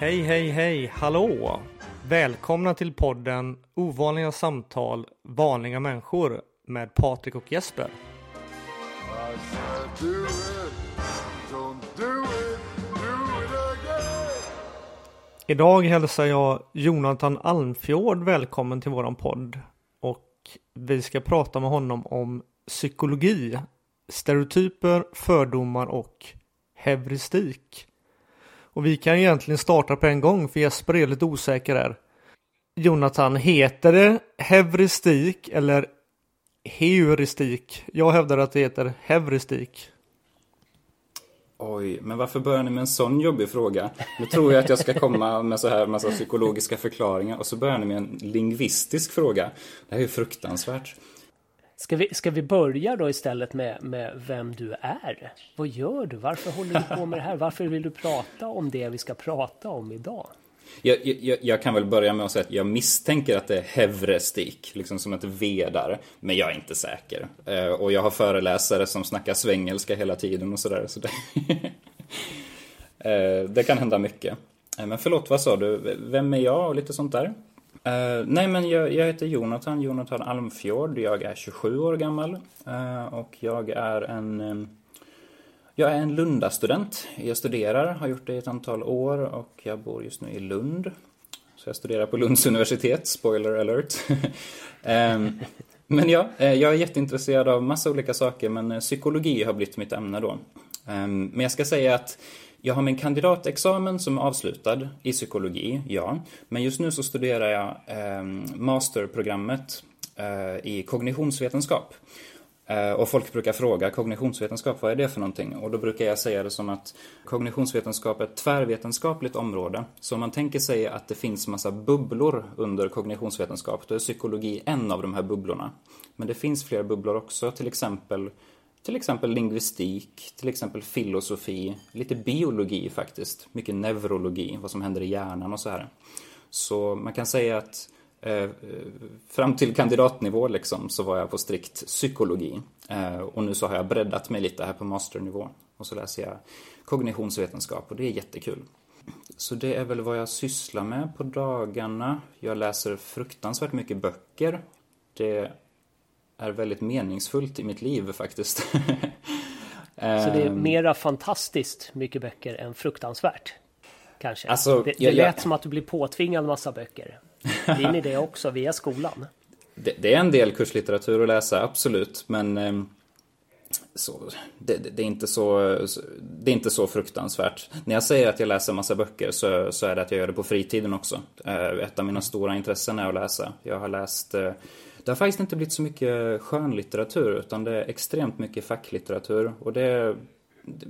Hej, hej, hej, hallå! Välkomna till podden Ovanliga samtal, vanliga människor med Patrik och Jesper. Idag hälsar jag Jonathan Almfjord välkommen till våran podd. Och vi ska prata med honom om psykologi, stereotyper, fördomar och heuristik. Och vi kan egentligen starta på en gång för Jesper är lite osäker här. Jonathan, heter det heuristik eller heuristik? Jag hävdar att det heter heuristik. Oj, men varför börjar ni med en sån jobbig fråga? Nu tror jag att jag ska komma med så här massa psykologiska förklaringar och så börjar ni med en lingvistisk fråga. Det här är ju fruktansvärt. Ska vi, ska vi börja då istället med, med vem du är? Vad gör du? Varför håller du på med det här? Varför vill du prata om det vi ska prata om idag? Jag, jag, jag kan väl börja med att säga att jag misstänker att det är hevrestik, liksom som ett V där. Men jag är inte säker. Eh, och jag har föreläsare som snackar svengelska hela tiden och sådär. Så det, eh, det kan hända mycket. Eh, men förlåt, vad sa du? Vem är jag och lite sånt där? Uh, nej, men jag, jag heter Jonathan, Jonathan Almfjord. Jag är 27 år gammal uh, och jag är en jag är en lundastudent. Jag studerar, har gjort det i ett antal år och jag bor just nu i Lund. Så jag studerar på Lunds universitet, spoiler alert. um, men ja, eh, jag är jätteintresserad av massa olika saker men psykologi har blivit mitt ämne då. Um, Men jag ska säga att jag har min kandidatexamen som är avslutad i psykologi, ja. Men just nu så studerar jag eh, masterprogrammet eh, i kognitionsvetenskap. Eh, Och folk brukar fråga kognitionsvetenskap, vad är det för någonting? Och då brukar jag säga det som att kognitionsvetenskap är ett tvärvetenskapligt område. Så om man tänker sig att det finns massa bubblor under kognitionsvetenskap, då är psykologi en av de här bubblorna. Men det finns fler bubblor också, till exempel till exempel lingvistik, till exempel filosofi, lite biologi faktiskt, mycket neurologi, vad som händer i hjärnan och så här. Så man kan säga att eh, fram till kandidatnivå liksom så var jag på strikt psykologi. Eh, och nu så har jag breddat mig lite här på masternivå. Och så läser jag kognitionsvetenskap och det är jättekul. Så det är väl vad jag sysslar med på dagarna. Jag läser fruktansvärt mycket böcker. Det är väldigt meningsfullt i mitt liv faktiskt. Så det är Ehm, mera fantastiskt mycket böcker än fruktansvärt. Kanske. Alltså, det det jag- jag- lät som att du blir påtvingad massa böcker. Ni det också via skolan? Det, det är en del kurslitteratur att läsa, absolut, men ehm, så, det, det, är inte så, det är inte så fruktansvärt. När jag säger att jag läser massa böcker så, så är det att jag gör det på fritiden också. Eh, Ett av mina stora intressen är att läsa. Jag har läst eh, det har faktiskt inte blivit så mycket skönlitteratur utan det är extremt mycket facklitteratur. Och det,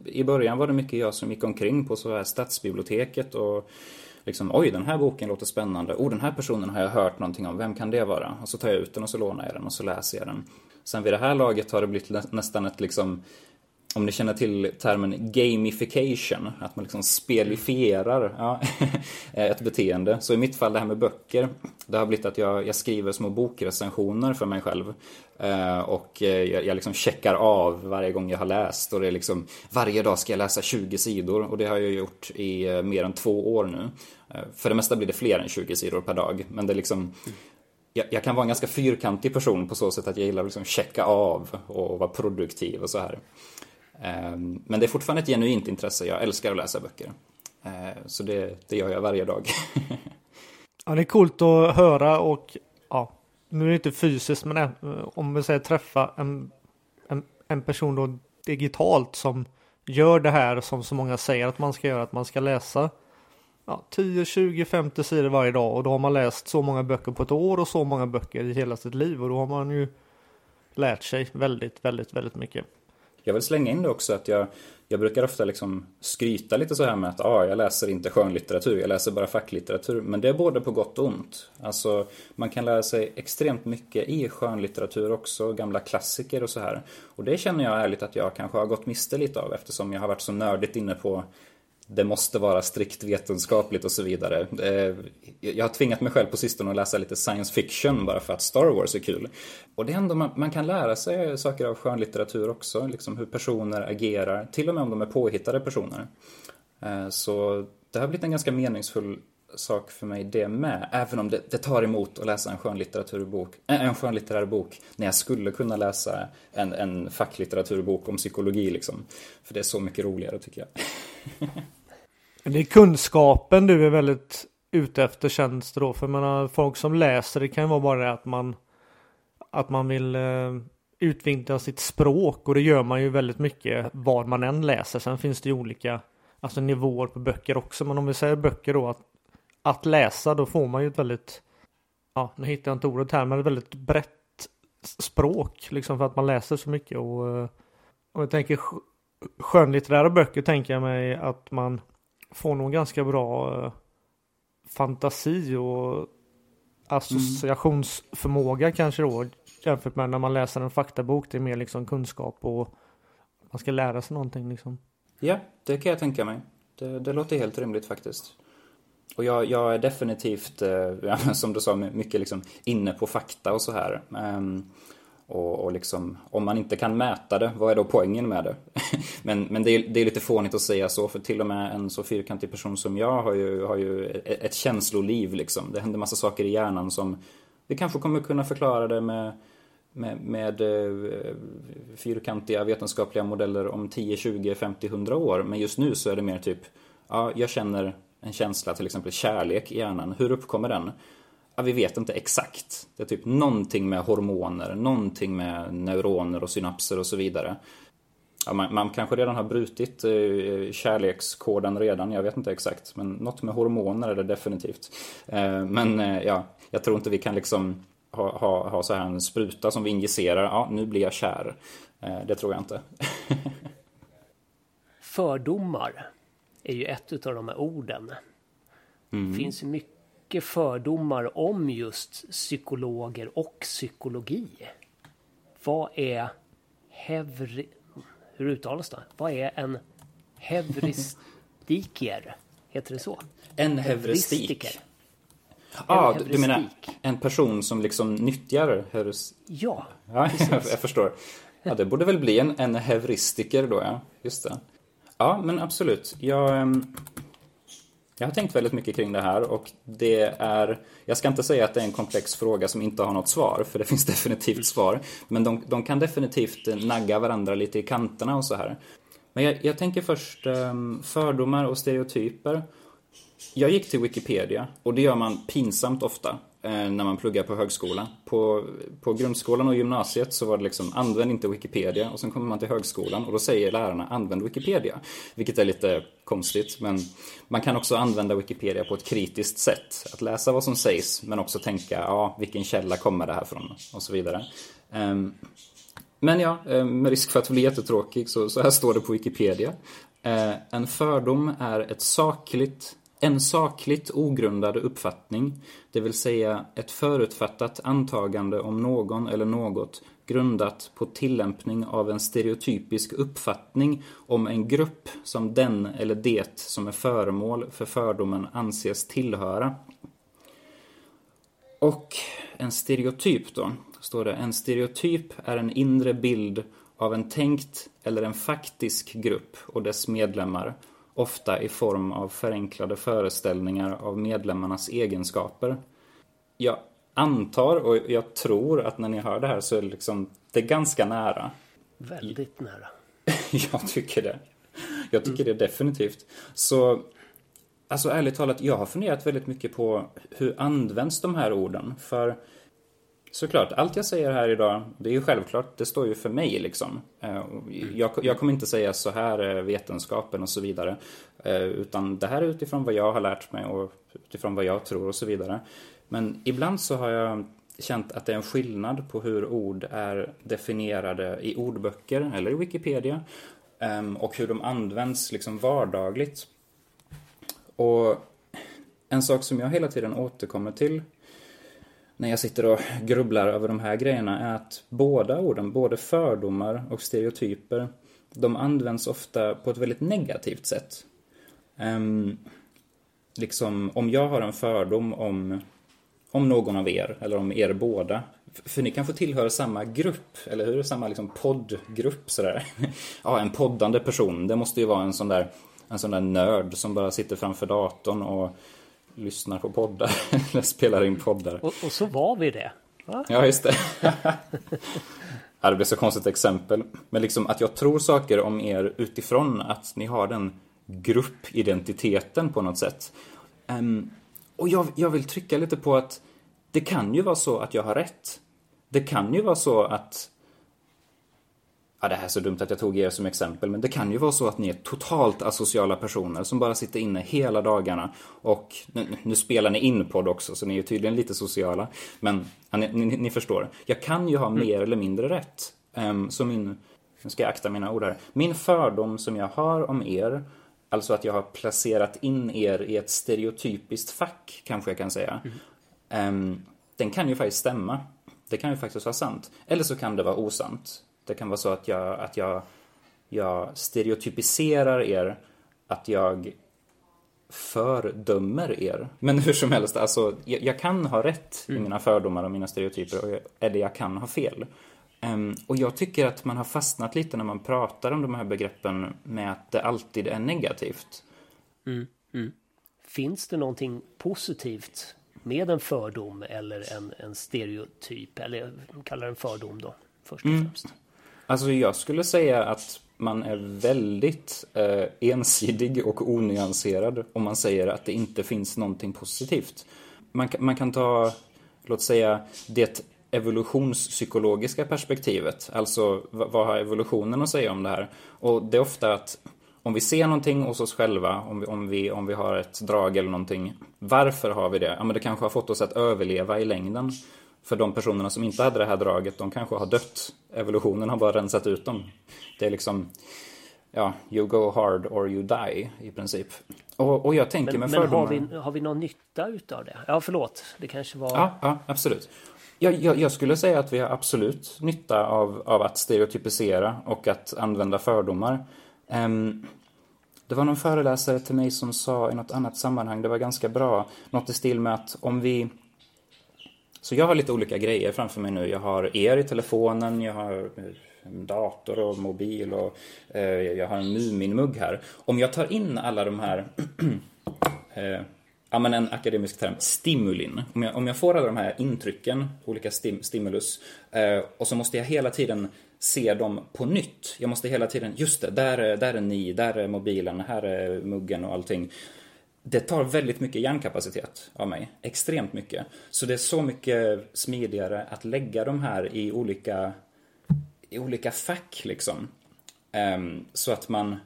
I början var det mycket jag som gick omkring på så här stadsbiblioteket och liksom oj den här boken låter spännande, oh den här personen har jag hört någonting om, vem kan det vara? Och så tar jag ut den och så lånar jag den och så läser jag den. Sen vid det här laget har det blivit nästan ett liksom om ni känner till termen gamification, att man liksom spelifierar ja, ett beteende. Så i mitt fall det här med böcker, det har blivit att jag, jag skriver små bokrecensioner för mig själv. Eh, och eh, jag, jag liksom checkar av varje gång jag har läst och det är liksom varje dag ska jag läsa 20 sidor och det har jag gjort i eh, mer än två år nu. För det mesta blir det fler än 20 sidor per dag, men det är liksom jag, jag kan vara en ganska fyrkantig person på så sätt att jag gillar att liksom checka av och vara produktiv och så här. Ehm, men det är fortfarande ett genuint intresse. Jag älskar att läsa böcker. Ehm, så det, det gör jag varje dag. Ja, det är coolt att höra och ja, nu är det inte fysiskt men om vi säger träffa en, en, en person då digitalt som gör det här som så många säger att man ska göra, att man ska läsa ja, 10, 20, 50 sidor varje dag och då har man läst så många böcker på ett år och så många böcker i hela sitt liv och då har man ju lärt sig väldigt, väldigt, väldigt mycket. Jag vill slänga in det också att jag, jag brukar ofta liksom skryta lite så här med att ah, jag läser inte skönlitteratur, jag läser bara facklitteratur. Men det är både på gott och ont. Alltså, man kan lära sig extremt mycket i skönlitteratur också, gamla klassiker och så här. Och det känner jag ärligt att jag kanske har gått miste lite av eftersom jag har varit så nördigt inne på det måste vara strikt vetenskapligt och så vidare. Eh, jag har tvingat mig själv på sistone att läsa lite science fiction bara för att Star Wars är kul. Och det är ändå, man, man kan lära sig saker av skönlitteratur också, liksom hur personer agerar, till och med om de är påhittade personer. Eh, så det har blivit en ganska meningsfull sak för mig det med. Även om det, det tar emot att läsa en skönlitteraturbok, äh, en skönlitterär bok när jag skulle kunna läsa en, en facklitteraturbok om psykologi liksom. För det är så mycket roligare tycker jag. Det är kunskapen du är väldigt ute efter känns det då. För jag menar, folk som läser det kan ju vara bara det att man att man vill eh, utveckla sitt språk och det gör man ju väldigt mycket vad man än läser. Sen finns det ju olika alltså nivåer på böcker också. Men om vi säger böcker då att, att läsa då får man ju ett väldigt ja, nu hittar jag inte ordet här, men ett väldigt brett språk liksom för att man läser så mycket och eh, om jag tänker skönlitterära böcker tänker jag mig att man får nog ganska bra eh, fantasi och associationsförmåga kanske då jämfört med när man läser en faktabok. Det är mer liksom kunskap och man ska lära sig någonting liksom. Ja, det kan jag tänka mig. Det, det låter helt rimligt faktiskt. Och jag, jag är definitivt, eh, som du sa, mycket liksom inne på fakta och så här. Ehm, och, och liksom, om man inte kan mäta det, vad är då poängen med det? men men det, är, det är lite fånigt att säga så, för till och med en så fyrkantig person som jag har ju, har ju ett, ett känsloliv liksom. Det händer massa saker i hjärnan som vi kanske kommer kunna förklara det med med, med eh, fyrkantiga vetenskapliga modeller om 10, 20, 50, 100 år. Men just nu så är det mer typ, ja, jag känner en känsla, till exempel kärlek i hjärnan. Hur uppkommer den? Ja, vi vet inte exakt. Det är typ någonting med hormoner, någonting med neuroner och synapser och så vidare. Ja, man, man kanske redan har brutit eh, kärlekskoden redan, jag vet inte exakt. Men något med hormoner är det definitivt. Eh, men eh, ja, jag tror inte vi kan liksom ha, ha, ha så här en spruta som vi injicerar. Ja, nu blir jag kär. Eh, det tror jag inte. Fördomar är ju ett av de här orden. Det finns ju mycket fördomar om just psykologer och psykologi. Vad är hevri... Hur uttalas det? Vad är en heuristiker? Heter det så? En heuristik. Ja, En du menar en person som liksom nyttjar heuris... Ja, Ja, jag, jag förstår. Ja, det borde väl bli en, en heuristiker då, ja. Just det. Ja, men absolut. Jag, ehm, jag har tänkt väldigt mycket kring det här och det är... Jag ska inte säga att det är en komplex fråga som inte har något svar, för det finns definitivt svar. Men de, de kan definitivt nagga varandra lite i kanterna och så här. Men jag, jag tänker först ehm, fördomar och stereotyper. Jag gick till Wikipedia och det gör man pinsamt ofta Eh, när man pluggar på högskolan. På, på grundskolan och gymnasiet så var det liksom använd inte Wikipedia och sen kommer man till högskolan och då säger lärarna använd Wikipedia. Vilket är lite konstigt men man kan också använda Wikipedia på ett kritiskt sätt. Att läsa vad som sägs men också tänka ja vilken källa kommer det här från och så vidare. Ehm, men ja, eh, med risk för att bli jättetråkig så, så här står det på Wikipedia. Eh, en fördom är ett sakligt, en sakligt ogrundad uppfattning, det vill säga ett förutfattat antagande om någon eller något grundat på tillämpning av en stereotypisk uppfattning om en grupp som den eller det som är föremål för fördomen anses tillhöra. Och en stereotyp då, står det. En stereotyp är en inre bild av en tänkt eller en faktisk grupp och dess medlemmar, ofta i form av förenklade föreställningar av medlemmarnas egenskaper. Jag antar och jag tror att när ni hör det här så är det liksom, det är ganska nära. väldigt nära. Jag tycker det. Jag tycker det definitivt. Så, alltså ärligt talat, jag har funderat väldigt mycket på hur används de här orden? För såklart, allt jag säger här idag, det är ju självklart, det står ju för mig liksom. Eh, jag, jag kommer inte säga så här är vetenskapen och så vidare. Eh, utan det här är utifrån vad jag har lärt mig och utifrån vad jag tror och så vidare. Men ibland så har jag känt att det är en skillnad på hur ord är definierade i ordböcker eller i Wikipedia ehm, och hur de används liksom vardagligt. Och en sak som jag hela tiden återkommer till när jag sitter och grubblar över de här grejerna är att båda orden, både fördomar och stereotyper, de används ofta på ett väldigt negativt sätt. Um, liksom, om jag har en fördom om, om någon av er, eller om er båda, för ni kanske tillhör samma grupp, eller hur? Samma liksom poddgrupp sådär. Ja, en poddande person, det måste ju vara en sån där en sån där nörd som bara sitter framför datorn och lyssnar på poddar eller spelar in poddar. Och, och så var vi det. Va? Ja, just det. ja, det blir så konstigt exempel. Men liksom att jag tror saker om er utifrån att ni har den gruppidentiteten på något sätt. Ehm, och jag, jag vill trycka lite på att det kan ju vara så att jag har rätt. Det kan ju vara så att Ja, det här är så dumt att jag tog er som exempel, men det kan ju vara så att ni är totalt asociala personer som bara sitter inne hela dagarna och nu, nu spelar ni in podd också, så ni är tydligen lite sociala. Men ja, ni, ni, ni förstår, jag kan ju ha mer eller mindre rätt. Um, så min, nu ska jag akta mina ord här, min fördom som jag har om er, alltså att jag har placerat in er i ett stereotypiskt fack, kanske jag kan säga. Um, den kan ju faktiskt stämma. Det kan ju faktiskt vara sant. Eller så kan det vara osant. Det kan vara så att jag, att jag, jag stereotypiserar er, att jag fördömer er. Men hur som helst, alltså, jag, jag kan ha rätt i mina fördomar och mina stereotyper, och jag, eller jag kan ha fel. Ehm, och jag tycker att man har fastnat lite när man pratar om de här begreppen med att det alltid är negativt. Finns det någonting positivt med en fördom eller en, en stereotyp? Eller kallar en fördom då, först och främst. Alltså jag skulle säga att man är väldigt eh, ensidig och onyanserad om man säger att det inte finns någonting positivt. Man, kan- man kan ta, låt säga, det evolutionspsykologiska perspektivet. Alltså vad, vad har evolutionen att säga om det här? Och det är ofta att om vi ser någonting hos oss själva, om vi, om, vi, om vi har ett drag eller någonting. Varför har vi det? Ja, men det kanske har fått oss att överleva i längden. För de personerna som inte hade det här draget, de kanske har dött. Evolutionen har bara rensat ut dem. Det är liksom, ja, you go hard or you die i princip. Och, och jag tänker Men, med men har, fördomar... vi, har vi någon nytta utav det? Ja, förlåt. Det kanske var... Ja, ja absolut. Jag, jag, jag skulle säga att vi har absolut nytta av, av att stereotypisera och att använda fördomar. Ehm, det var någon föreläsare till mig som sa i något annat sammanhang, det var ganska bra, något i stil med att om vi... Så jag har lite olika grejer framför mig nu. Jag har er i telefonen, jag har en dator och mobil och eh, jag har en Muminmugg här. Om jag tar in alla de här eh, ja, men en akademisk term, stimulin. Om jag, om jag får alla de här intrycken, olika stim, stimulus, eh, och så måste jag hela tiden se dem på nytt. Jag måste hela tiden, just det, där där är ni, där är mobilen, här är muggen och allting. Det tar väldigt mycket hjärnkapacitet av mig, extremt mycket. Så det är så mycket smidigare att lägga de här i olika, i olika fack liksom. Um, så att man,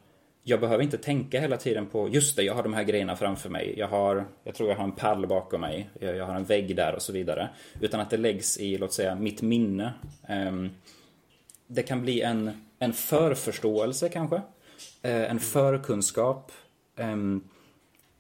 jag behöver inte tänka hela tiden på, just det, jag har de här grejerna framför mig. Jag har, jag tror jag har en pall bakom mig. Jag, jag har en vägg där och så vidare. Utan att det läggs i, låt säga, mitt minne. Um, det kan bli en, en förförståelse kanske. Uh, en förkunskap. Um,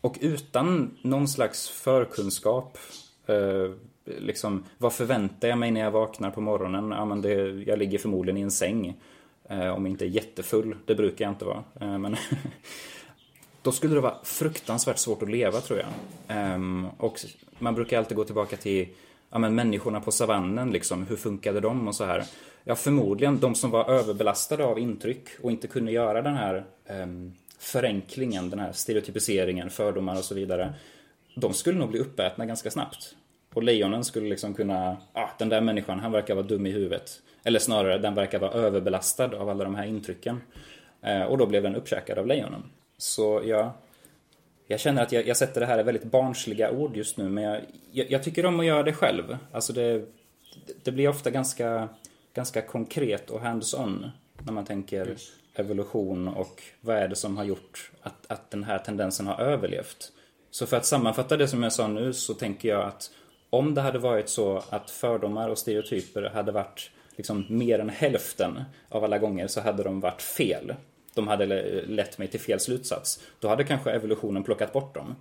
och utan någon slags förkunskap, eh, liksom, vad förväntar jag mig när jag vaknar på morgonen? Ja, men det, jag ligger förmodligen i en säng. Eh, om jag inte är jättefull, det brukar jag inte vara. Eh, men då skulle det vara fruktansvärt svårt att leva tror jag. Ehm, och man brukar alltid gå tillbaka till ja, men människorna på savannen, liksom, hur funkade de och så här. Ja, förmodligen de som var överbelastade av intryck och inte kunde göra den här ehm, förenklingen, den här stereotypiseringen, fördomar och så vidare. De skulle nog bli uppätna ganska snabbt. Och lejonen skulle liksom kunna, ah, den där människan, han verkar vara dum i huvudet. Eller snarare, den verkar vara överbelastad av alla de här intrycken. Eh, och då blev den uppkäkad av lejonen. Så jag, jag känner att jag, jag sätter det här i väldigt barnsliga ord just nu, men jag, jag, jag tycker om att göra det själv. Alltså det, det blir ofta ganska, ganska konkret och hands-on när man tänker evolution och vad är det som har gjort att, att den här tendensen har överlevt. Så för att sammanfatta det som jag sa nu så tänker jag att om det hade varit så att fördomar och stereotyper hade varit liksom mer än hälften av alla gånger så hade de varit fel. De hade lett mig till fel slutsats. Då hade kanske evolutionen plockat bort dem.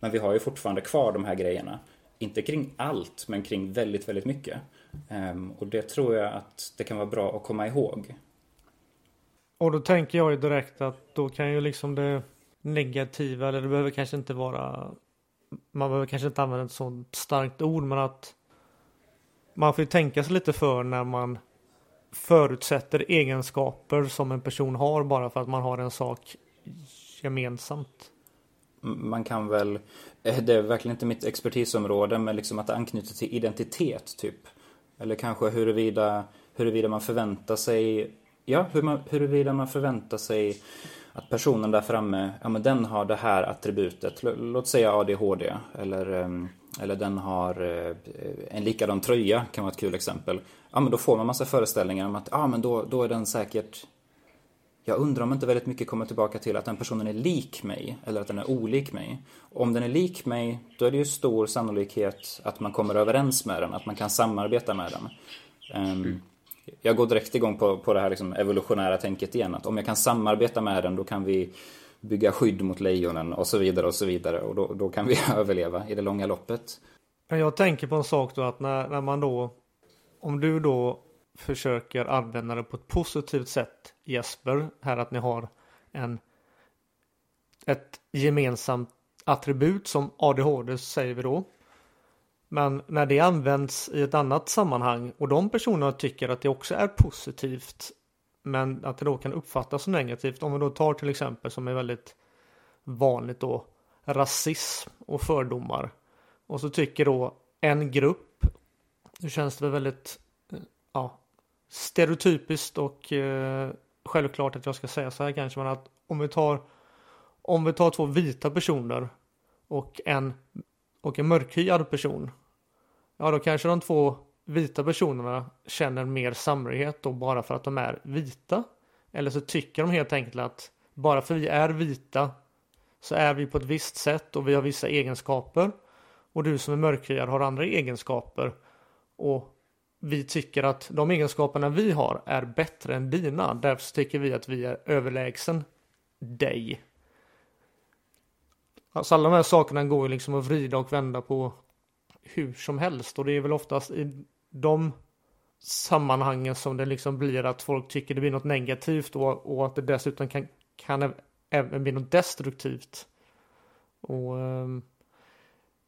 Men vi har ju fortfarande kvar de här grejerna. Inte kring allt, men kring väldigt, väldigt mycket. Ehm, och det tror jag att det kan vara bra att komma ihåg. Och då tänker jag ju direkt att då kan ju liksom det negativa, eller det behöver kanske inte vara man behöver kanske inte använda ett sånt starkt ord, men att man får ju tänka sig lite för när man förutsätter egenskaper som en person har bara för att man har en sak gemensamt? man kan väl, eh, det är verkligen inte mitt expertisområde, men liksom att det anknyter till identitet typ. Eller kanske huruvida, huruvida man förväntar sig, ja, hur man, huruvida man förväntar sig att personen där framme, ja men den har det här attributet, låt säga ADHD, eller, ehm, eller den har eh, en likadan tröja, kan vara ett kul exempel. Ja men då får man massa föreställningar om att, ja men då, då är den säkert jag undrar om inte väldigt mycket kommer tillbaka till att den personen är lik mig eller att den är olik mig. Om den är lik mig, då är det ju stor sannolikhet att man kommer överens med den, att man kan samarbeta med den. Um, mm. Jag går direkt igång på, på det här liksom evolutionära tänket igen, att om jag kan samarbeta med den, då kan vi bygga skydd mot lejonen och så vidare och så vidare och då, då kan vi överleva i det långa loppet. Jag tänker på en sak då att när, när man då, om du då försöker använda det på ett positivt sätt Jesper, här att ni har en ett gemensamt attribut som ADHD säger vi då. Men när det används i ett annat sammanhang och de personerna tycker att det också är positivt men att det då kan uppfattas som negativt. Om vi då tar till exempel som är väldigt vanligt då rasism och fördomar. Och så tycker då en grupp, nu känns det väl väldigt ja, stereotypiskt och eh, självklart att jag ska säga så här kanske, men att om vi tar om vi tar två vita personer och en och en mörkhyad person. Ja, då kanske de två vita personerna känner mer samhörighet då bara för att de är vita. Eller så tycker de helt enkelt att bara för vi är vita så är vi på ett visst sätt och vi har vissa egenskaper. Och du som är mörkhyad har andra egenskaper. Och vi tycker att de egenskaperna vi har är bättre än dina. Därför tycker vi att vi är överlägsen dig. Alltså alla de här sakerna går ju liksom att vrida och vända på hur som helst och det är väl oftast i de sammanhangen som det liksom blir att folk tycker det blir något negativt och, och att det dessutom kan, kan även bli något destruktivt. Och um,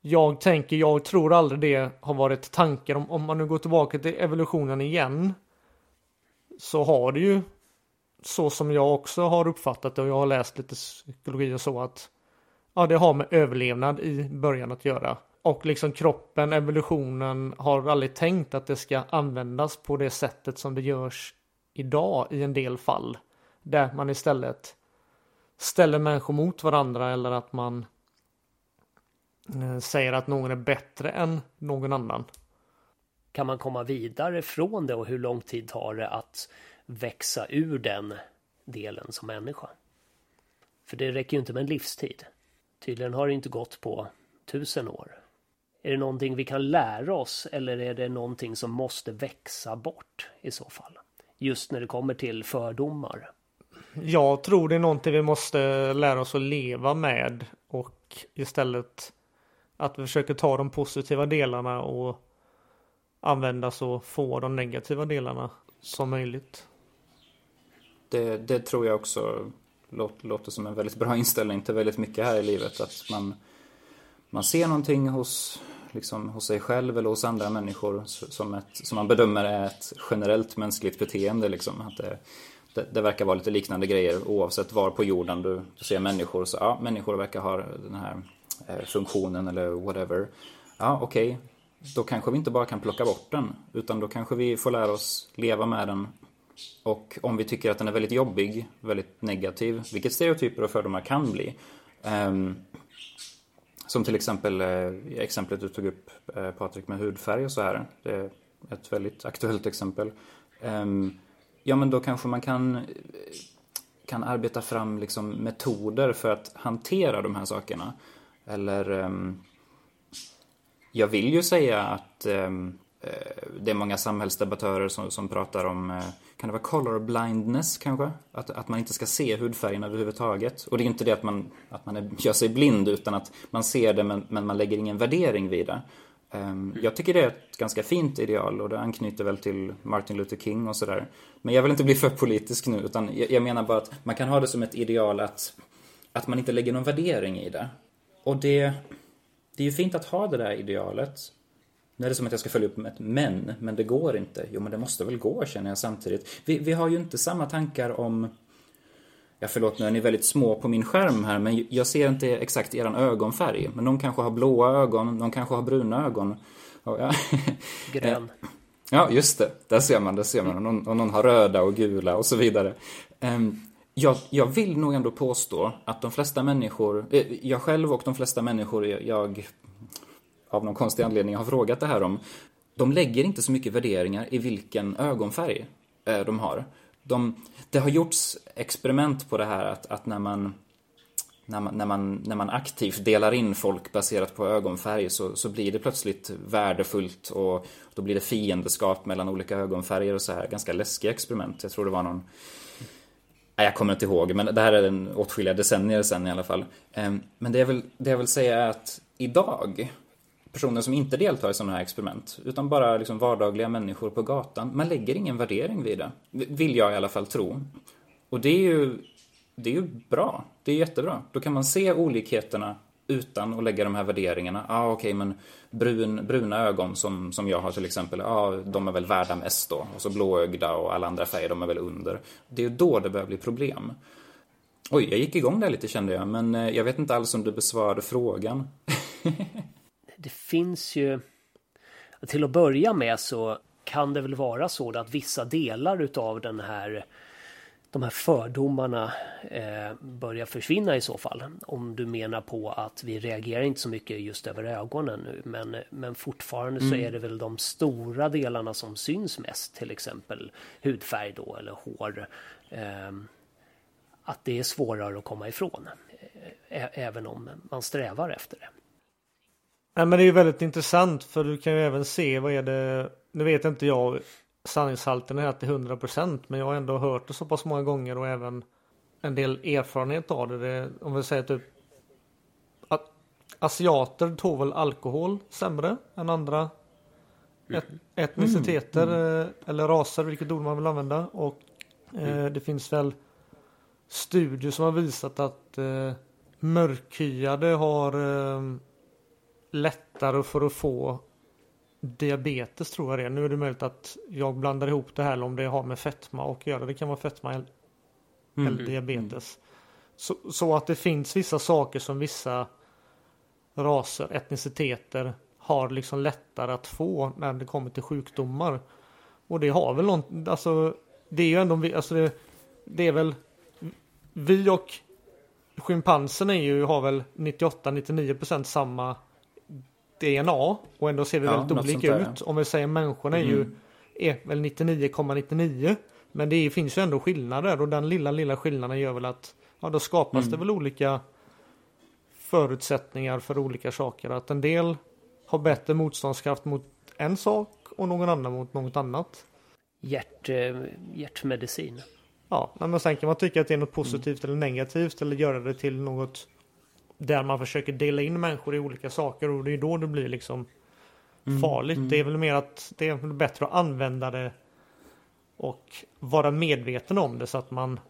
jag tänker, jag tror aldrig det har varit tanken. Om, om man nu går tillbaka till evolutionen igen. Så har det ju så som jag också har uppfattat det och jag har läst lite psykologi och så att ja, det har med överlevnad i början att göra. Och liksom kroppen, evolutionen har aldrig tänkt att det ska användas på det sättet som det görs idag i en del fall. Där man istället ställer människor mot varandra eller att man eh, säger att någon är bättre än någon annan. Kan man komma vidare från det och hur lång tid tar det att växa ur den delen som människa? För det räcker ju inte med en livstid. Tydligen har det inte gått på tusen år. Är det någonting vi kan lära oss eller är det någonting som måste växa bort i så fall? Just när det kommer till fördomar. Jag tror det är någonting vi måste lära oss att leva med och istället att vi försöker ta de positiva delarna och använda så få de negativa delarna som möjligt. Det, det tror jag också låter, låter som en väldigt bra inställning till väldigt mycket här i livet. Att man, man ser någonting hos, liksom, hos sig själv eller hos andra människor som, ett, som man bedömer är ett generellt mänskligt beteende. Liksom. Att det, det, det, verkar vara lite liknande grejer oavsett var på jorden du, du ser människor. Så ja, människor verkar ha den här Eh, funktionen eller whatever. Ja, okej. Okay. Då kanske vi inte bara kan plocka bort den. Utan då kanske vi får lära oss leva med den. Och om vi tycker att den är väldigt jobbig, väldigt negativ, vilket stereotyper och fördomar kan bli. Um, som till exempel eh, exemplet du tog upp eh, Patrik med hudfärg och så här. Det är ett väldigt aktuellt exempel. Um, ja men då kanske man kan eh, kan arbeta fram liksom metoder för att hantera de här sakerna. Eller um, jag vill ju säga att um, det är många samhällsdebattörer som, som pratar om, uh, kan det vara color blindness kanske? Att, att man inte ska se hudfärgen överhuvudtaget. Och det är inte det att man, att man är, gör sig blind utan att man ser det men, men man lägger ingen värdering vid det. Um, jag tycker det är ett ganska fint ideal och det anknyter väl till Martin Luther King och sådär. Men jag vill inte bli för politisk nu utan jag, jag menar bara att man kan ha det som ett ideal att, att man inte lägger någon värdering i det. Och det, det är ju fint att ha det där idealet. Nu är det som att jag ska följa upp med ett men, men det går inte. Jo, men det måste väl gå känner jag samtidigt. Vi, vi har ju inte samma tankar om Ja, förlåt, nu är ni väldigt små på min skärm här, men jag ser inte exakt eran ögonfärg. Men de kanske har blåa ögon, de kanske har bruna ögon. Ja. Grön. Ja, just det. Där ser man, där ser man. Och någon, och någon har röda och gula och så vidare. Ehm, jag, jag vill nog ändå påstå att de flesta människor, eh, jag själv och de flesta människor jag av någon konstig anledning har frågat det här om, de lägger inte så mycket värderingar i vilken ögonfärg eh, de har. De, det har gjorts experiment på det här att, att när man när man, när, man, när man aktivt delar in folk baserat på ögonfärg så, så blir det plötsligt värdefullt och då blir det fiendeskap mellan olika ögonfärger och så här. Ganska läskiga experiment. Jag tror det var någon Nej, jag kommer inte ihåg, men det här är en åtskilliga decennier sedan i alla fall. Ehm, men det jag vill, det jag vill säga är att idag, personer som inte deltar i sådana här experiment, utan bara liksom vardagliga människor på gatan, man lägger ingen värdering vid det. Vill jag i alla fall tro. Och det är ju, det är ju bra. Det är jättebra. Då kan man se olikheterna utan att lägga de här värderingarna. Ja, ah, okej, okay, men brun, bruna ögon som, som jag har till exempel, ja, ah, de är väl värda mest då. Och så blåögda och alla andra färger, de är väl under. Det är ju då det börjar bli problem. Oj, jag gick igång där lite kände jag, men eh, jag vet inte alls om du besvarade frågan. det finns ju... Till att börja med så kan det väl vara så att vissa delar utav den här de här fördomarna eh, börjar försvinna i så fall. Om du menar på att vi reagerar inte så mycket just över ögonen nu. Men, men fortfarande mm. så är det väl de stora delarna som syns mest. Till exempel hudfärg då eller hår. Eh, att det är svårare att komma ifrån. Ä även om man strävar efter det. Nej, men det är ju väldigt intressant för du kan ju även se vad är det. Nu vet inte jag sanningshalten är till 100% men jag har ändå hört det så pass många gånger och även en del erfarenhet av det. det om vi säger typ att asiater tål väl alkohol sämre än andra et etniciteter mm. Mm. eller raser, vilket ord man vill använda. Och eh, det finns väl studier som har visat att eh, mörkhyade har eh, lättare för att få diabetes tror jag det är. Nu är det möjligt att jag blandar ihop det här eller om det har med fetma att göra. Det kan vara fetma eller mm. diabetes. Så, så, att det finns vissa saker som vissa raser, etniciteter har liksom lättare att få när det kommer till sjukdomar. Och det har väl någon, alltså det är ju ändå, alltså det, det är väl vi och schimpansen är ju, har väl 98-99% samma DNA och ändå ser vi ja, väldigt olika där, ut. Ja. Om vi säger människorna är ju mm. är väl 99,99 men det finns ju ändå skillnader och den lilla lilla skillnaden gör väl att ja, då skapas mm. det väl olika förutsättningar för olika saker. Att en del har bättre motståndskraft mot en sak och någon annan mot något annat. Hjärt, eh, hjärtmedicin. Ja, men sen kan man tycka att det är något positivt mm. eller negativt eller göra det till något där man försöker dela in människor i olika saker och det är då det blir liksom mm, farligt. Mm. Det är väl mer att det är bättre att använda det och vara medveten om det så att man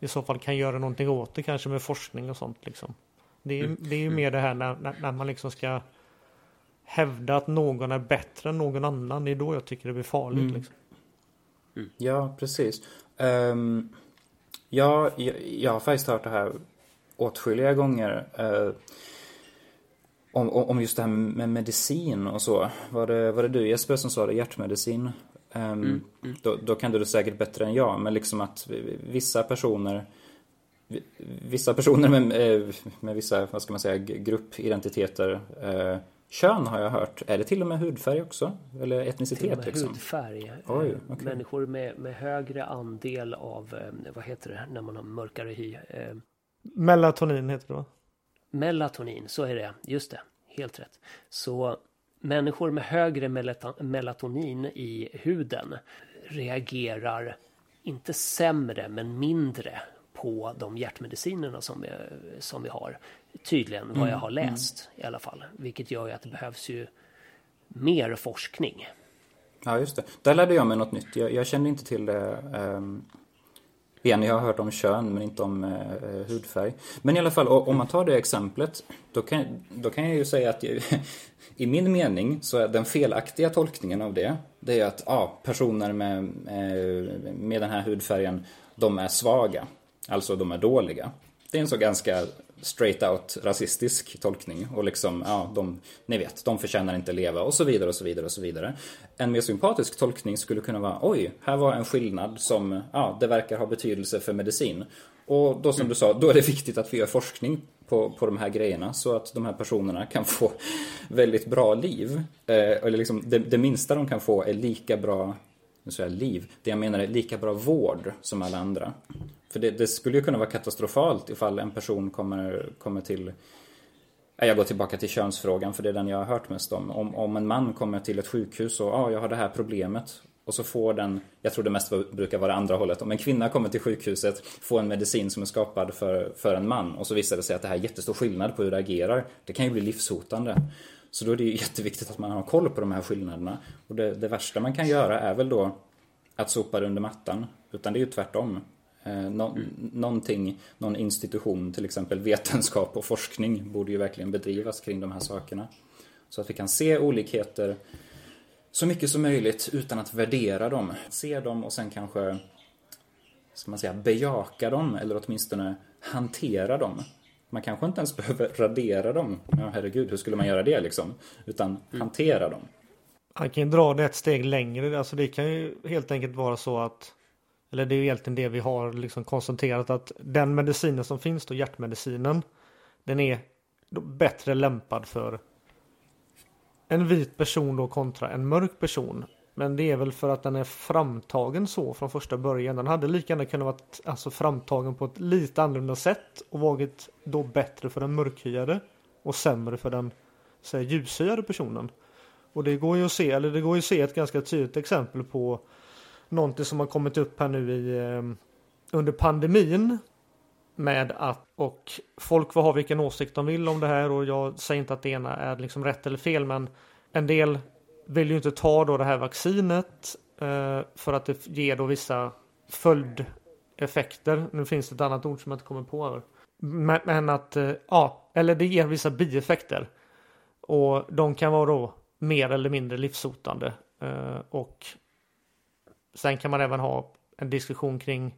i så fall kan göra någonting åt det kanske med forskning och sånt liksom. Det är, mm. det är ju mer det här när, när, när, man liksom ska hävda att någon är bättre än någon annan. Det är då jag tycker det blir farligt. Mm. Liksom. Ja, precis. Um, ja, jag, jag har faktiskt hört det här åtskilliga gånger eh, om, om just det här med medicin och så. Var det, var det du Jesper som sa det, hjärtmedicin? Um, mm, mm. Då, då, kan du det säkert bättre än jag, men liksom att vissa personer Vissa personer med, eh, med vissa, vad ska man säga, gruppidentiteter eh, Kön har jag hört. Är det till och med hudfärg också? Eller etnicitet? Till och med liksom? hudfärg. Oj, eh, okay. Människor med, med högre andel av, eh, vad heter det, när man har mörkare hy? Melatonin heter det va? Melatonin, så är det. Just det, helt rätt. Så människor med högre melatonin i huden reagerar inte sämre men mindre på de hjärtmedicinerna som vi, som vi har. Tydligen vad jag mm, har läst mm. i alla fall. Vilket gör ju att det behövs ju mer forskning. Ja, just det. Där lärde jag mig något nytt. Jag, jag kände inte till det um, Igen, jag har hört om kön men inte om eh, eh hudfärg. Men i alla fall, om man tar det exemplet, då kan, då kan jag ju säga att i min mening så är den felaktiga tolkningen av det, det är att ja, personer med, eh, med den här hudfärgen, de är svaga. Alltså de är dåliga. Det är en så ganska straight out rasistisk tolkning och liksom, ja, de, ni vet, de förtjänar inte leva och så vidare och så vidare och så vidare. En mer sympatisk tolkning skulle kunna vara, oj, här var en skillnad som, ja, det verkar ha betydelse för medicin. Och då som du sa, då är det viktigt att vi gör forskning på, på de här grejerna så att de här personerna kan få väldigt bra liv. Eh, eller liksom, det, det minsta de kan få är lika bra nu säger jag liv. Det jag menar är lika bra vård som alla andra. För det, det skulle ju kunna vara katastrofalt ifall en person kommer, kommer till jag går tillbaka till könsfrågan för det är den jag har hört mest om. Om, om en man kommer till ett sjukhus och ah, jag har det här problemet. Och så får den, jag tror det mest brukar vara andra hållet. Om en kvinna kommer till sjukhuset, får en medicin som är skapad för, för en man och så visar det sig att det här är jättestor skillnad på hur det agerar. Det kan ju bli livshotande. Så då är det ju jätteviktigt att man har koll på de här skillnaderna. Och det, det värsta man kan göra är väl då att sopa det under mattan. Utan det är ju tvärtom. Eh, nå mm. Någonting, någon institution, till exempel vetenskap och forskning, borde ju verkligen bedrivas kring de här sakerna. Så att vi kan se olikheter så mycket som möjligt utan att värdera dem. Se dem och sen kanske, ska man säga, bejaka dem eller åtminstone hantera dem. Man kanske inte ens behöver radera dem. Ja, herregud, hur skulle man göra det liksom? Utan mm. hantera dem. Han kan ju dra det ett steg längre. Alltså det kan ju helt enkelt vara så att eller det är ju egentligen det vi har liksom konstaterat att den medicinen som finns då, hjärtmedicinen, den är bättre lämpad för en vit person då kontra en mörk person. Men det är väl för att den är framtagen så från första början. Den hade lika gärna kunnat vara alltså, framtagen på ett lite annorlunda sätt och varit då bättre för den mörkhyade och sämre för den ljushyade personen. Och det går ju att se, eller det går ju att se ett ganska tydligt exempel på någonting som har kommit upp här nu i ehm, under pandemin med att och folk får ha vilken åsikt de vill om det här och jag säger inte att det ena är liksom rätt eller fel men en del vill ju inte ta då det här vaccinet eh, för att det ger då vissa följdeffekter. Nu finns det ett annat ord som jag inte kommer på. Här. Men, men att eh, ja, eller det ger vissa bieffekter och de kan vara då mer eller mindre livshotande eh, och sen kan man även ha en diskussion kring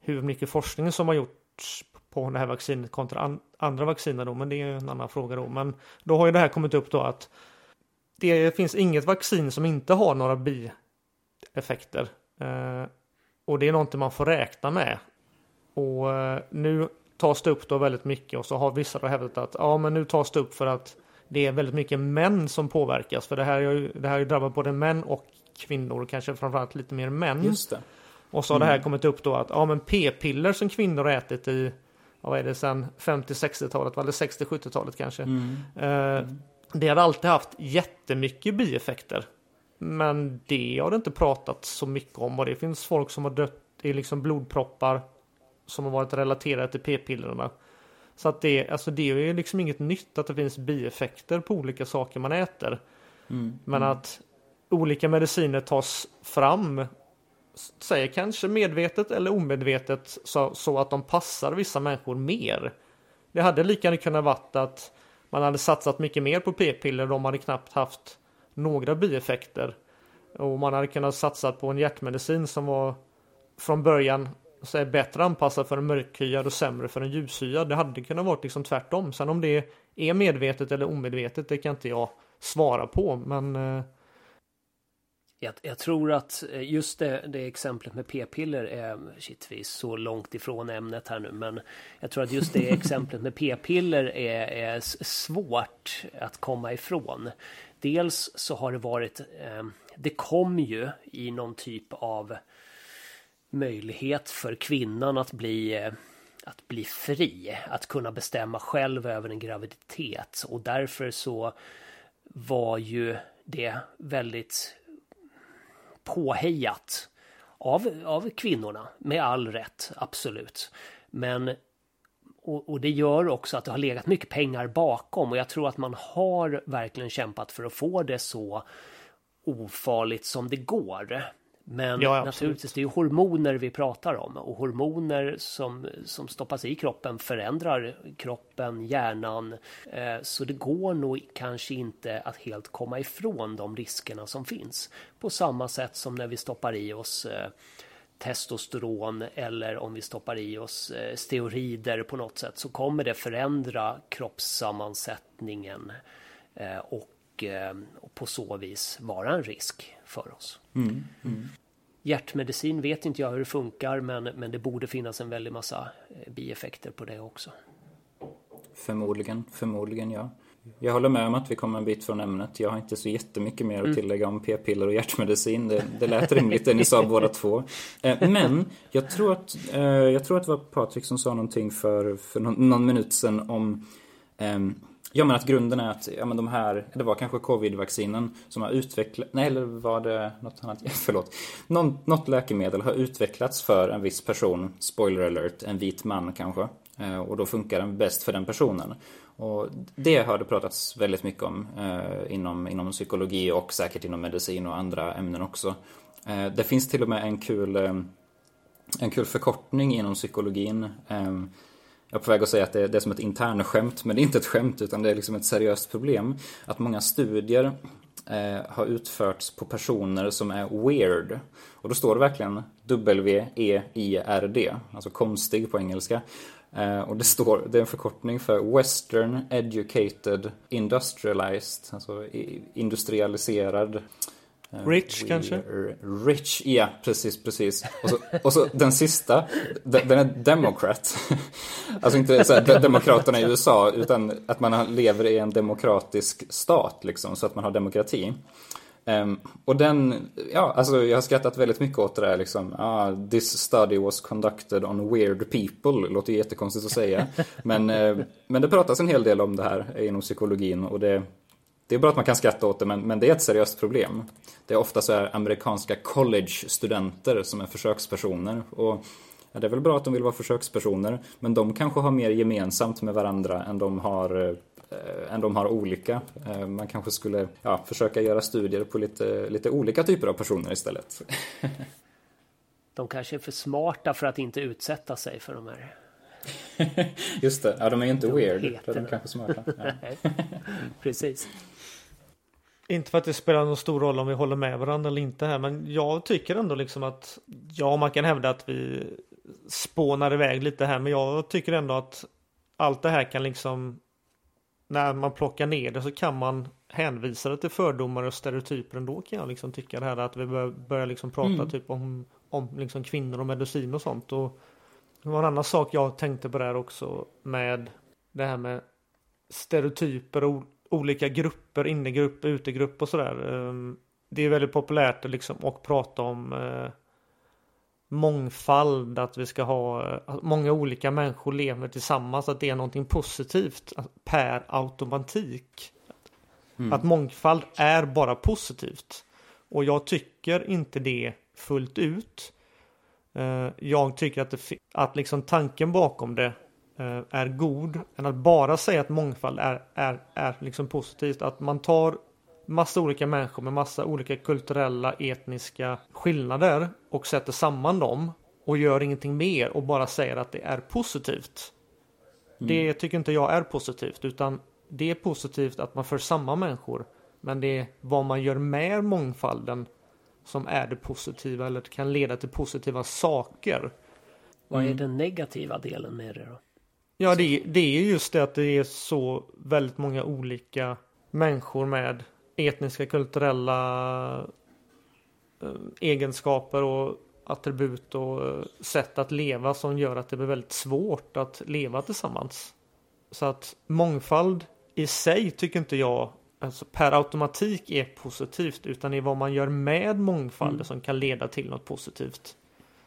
hur mycket forskning som har gjorts på det här vaccinet kontra an andra vacciner då, men det är en annan fråga då. Men då har ju det här kommit upp då att det finns inget vaccin som inte har några bieffekter. Eh, och det är någonting man får räkna med. Och eh, nu tas det upp då väldigt mycket och så har vissa då hävdat att ja, men nu tas det upp för att det är väldigt mycket män som påverkas. För det här, är ju, det här både män och kvinnor, kanske framförallt lite mer män. Just det. Och så har mm. det här kommit upp då att ja, men p-piller som kvinnor har ätit i vad är det sen 50-60-talet, eller 60-70-talet kanske. Mm. Eh, det har alltid haft jättemycket bieffekter. Men det har det inte pratat så mycket om och det finns folk som har dött i liksom blodproppar som har varit relaterade till p-pillerna. Så att det, alltså det är ju liksom inget nytt att det finns bieffekter på olika saker man äter. Mm. Men mm. att olika mediciner tas fram, säger kanske medvetet eller omedvetet, så, så att de passar vissa människor mer. Det hade lika gärna kunnat varit att man hade satsat mycket mer på p-piller, de hade knappt haft några bieffekter. Och man hade kunnat satsa på en hjärtmedicin som var från början så är bättre anpassad för en mörkhyad och sämre för en ljushyad. Det hade kunnat vara liksom tvärtom. Sen om det är medvetet eller omedvetet, det kan inte jag svara på. Men eh, jag, jag, tror att eh, just det, det exemplet med p-piller är, shit vi är så långt ifrån ämnet här nu, men jag tror att just det exemplet med p-piller är, är svårt att komma ifrån. Dels så har det varit, eh, det kom ju i någon typ av möjlighet för kvinnan att bli eh, att bli fri, att kunna bestämma själv över en graviditet och därför så var ju det väldigt påhejat av, av kvinnorna, med all rätt, absolut. Men och, och, det gör också att det har legat mycket pengar bakom och jag tror att man har verkligen kämpat för att få det så ofarligt som det går. Men ja, naturligtvis, det är ju hormoner vi pratar om och hormoner som, som stoppas i kroppen förändrar kroppen, hjärnan. Eh, så det går nog kanske inte att helt komma ifrån de riskerna som finns. På samma sätt som när vi stoppar i oss eh, testosteron eller om vi stoppar i oss eh, steroider på något sätt så kommer det förändra kroppssammansättningen och, och på så vis vara en risk för oss. Mm. Mm. Hjärtmedicin vet inte jag hur det funkar men, men det borde finnas en väldig massa eh, bieffekter på det också. Förmodligen, förmodligen ja. Jag håller med om att vi kommer en bit från ämnet. Jag har inte så jättemycket mer att tillägga om p-piller och hjärtmedicin. Det, det lät rimligt det ni sa båda två. Eh, men jag tror att, eh, jag tror att det var Patrik som sa någonting för, för någon, någon minut sedan om ehm, Ja men att grunden är att, ja men de här, det var kanske covid-vaccinen som har utvecklat, nej eller var det något annat, förlåt. Någon, något läkemedel har utvecklats för en viss person, spoiler alert, en vit man kanske. Eh, och då funkar den bäst för den personen. Och det har det pratats väldigt mycket om eh, inom, inom psykologi och säkert inom medicin och andra ämnen också. Eh, det finns till och med en kul, eh, en kul förkortning inom psykologin. Eh, jag är på väg att säga att det är, som ett internskämt, men det är inte ett skämt utan det är liksom ett seriöst problem. Att många studier eh, har utförts på personer som är weird. Och då står det verkligen W-E-I-R-D, alltså konstig på engelska. Eh, och det står, det är en förkortning för Western Educated Industrialized, alltså industrialiserad eh, Rich, kanske? Rich, ja precis, precis. Och så, och så den sista, den den är Democrat. Alltså inte så här, de- Demokraterna i USA, utan att man lever i en demokratisk stat liksom, så att man har demokrati. Ehm, och den, ja, alltså jag har skrattat väldigt mycket åt det där liksom. Ah, this study was conducted on weird people. Låter ju jättekonstigt att säga. Men, eh, men det pratas en hel del om det här inom psykologin och det, det är bra att man kan skratta åt det, men, men det är ett seriöst problem. Det är ofta så här amerikanska college-studenter som är försökspersoner. Och ja, det är väl bra att de vill vara försökspersoner, men de kanske har mer gemensamt med varandra än de har eh, än de har olika. Eh, man kanske skulle ja, försöka göra studier på lite, lite olika typer av personer istället. De kanske är för smarta för att inte utsätta sig för de här. Just det, ja, de är ju inte weird. Då är de kanske smarta. Ja. Precis. Inte för att det spelar någon stor roll om vi håller med varandra eller inte här, men jag tycker ändå liksom att ja, man kan hävda att vi spånar iväg lite här, men jag tycker ändå att allt det här kan liksom när man plockar ner det så kan man hänvisa det till fördomar och stereotyper ändå kan jag liksom tycka det här att vi bör, börjar liksom prata typ om, om liksom kvinnor och medicin och sånt och det var en annan sak jag tänkte på där också med det här med stereotyper och olika grupper, innegrupp, utegrupp och sådär. Ehm, Det är väldigt populärt att liksom och prata om eh, mångfald, att vi ska ha att många olika människor lever tillsammans, att det är någonting positivt att- per automatik. Att mångfald är bara positivt. Och jag tycker inte det fullt ut. Eh, Jag tycker att, det, att liksom tanken bakom det eh, är god. Än att bara säga att mångfald är, är, är liksom positivt. Att man tar massa olika människor med massa olika kulturella, etniska skillnader och sätter samman dem och gör ingenting mer och bara säger att det är positivt. Det tycker inte jag är positivt utan det är positivt att man för samman människor. Men det är vad man gör med mångfalden som är det positiva eller kan leda till positiva saker. Vad är den negativa delen med det då? Ja, det, det är just det att det är så väldigt många olika människor med etniska, kulturella eh, egenskaper och attribut och eh, sätt att leva som gör att det blir väldigt svårt att leva tillsammans. Så att mångfald i sig tycker inte jag alltså per automatik är positivt utan det är vad man gör med mångfalden som kan leda till något positivt.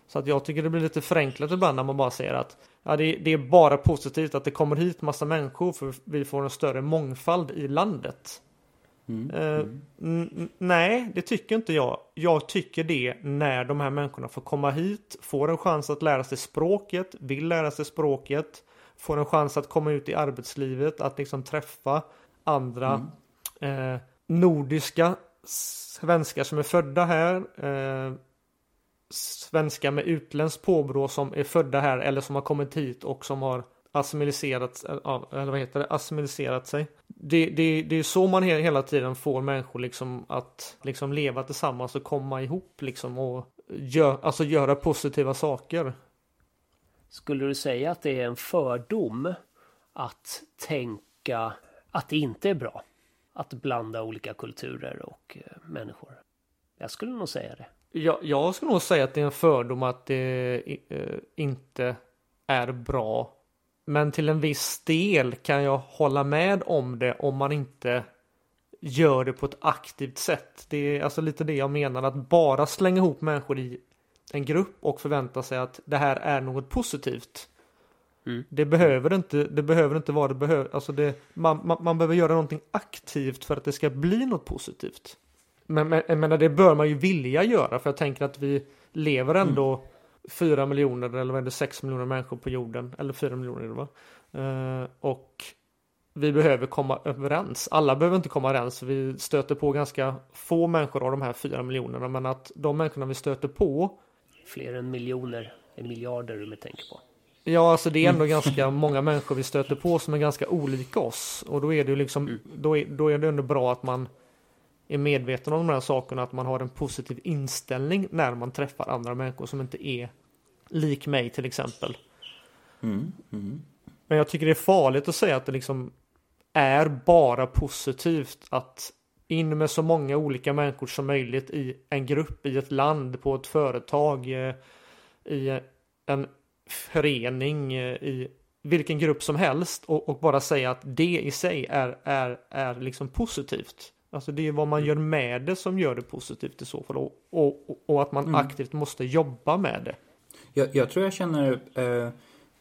Så att jag tycker det blir lite förenklat ibland när man bara säger att ja, det, det är bara positivt att det kommer hit massa människor för vi får en större mångfald i landet. N- n- nej, det tycker inte jag. Jag tycker det när de här människorna får komma hit, får en chans att lära sig språket, vill lära sig språket, får en chans att komma ut i arbetslivet, att liksom träffa andra eh, nordiska svenskar som är födda här, eh, svenskar med utländskt påbrå som är födda här eller som har kommit hit och som har assimiliserat, eller vad heter det, assimiliserat sig. Det, det, det är så man he- hela tiden får människor liksom att liksom leva tillsammans och komma ihop liksom och gör, alltså göra positiva saker. Skulle du säga att det är en fördom att tänka att det inte är bra att blanda olika kulturer och eh, människor? Jag skulle nog säga det. Jag, jag skulle nog säga att det är en fördom att det eh, inte är bra. Men till en viss del kan jag hålla med om det om man inte gör det på ett aktivt sätt. Det är alltså lite det jag menar att bara slänga ihop människor i en grupp och förvänta sig att det här är något positivt. Mm. Det behöver inte, det behöver inte vara det behöver, alltså det, man, man, man behöver göra någonting aktivt för att det ska bli något positivt. Men, men menar, det bör man ju vilja göra för jag tänker att vi lever ändå mm. fyra miljoner eller vad är det, sex miljoner människor på jorden. Eller fyra miljoner är det va? Uh, och vi behöver komma överens. Alla behöver inte komma överens. Vi stöter på ganska få människor av de här fyra miljonerna. Men att de människorna vi stöter på. Fler än miljoner, miljarder du tänker på. Ja, alltså det är ändå ganska många människor vi stöter på som är ganska olika oss. Och då är det ju liksom, mm. då, är, då är det ändå bra att man är medveten om de här sakerna. Att man har en positiv inställning när man träffar andra människor som inte är lik mig till exempel. Mm. Mm. Men jag tycker det är farligt att säga att det liksom är bara positivt att in med så många olika människor som möjligt i en grupp, i ett land, på ett företag, eh, i en förening, eh, i vilken grupp som helst och, och, bara säga att det i sig är, är, är liksom positivt. Alltså det är vad man gör med det som gör det positivt i så fall och, och, och att man mm. aktivt måste jobba med det. Jag, jag tror jag känner eh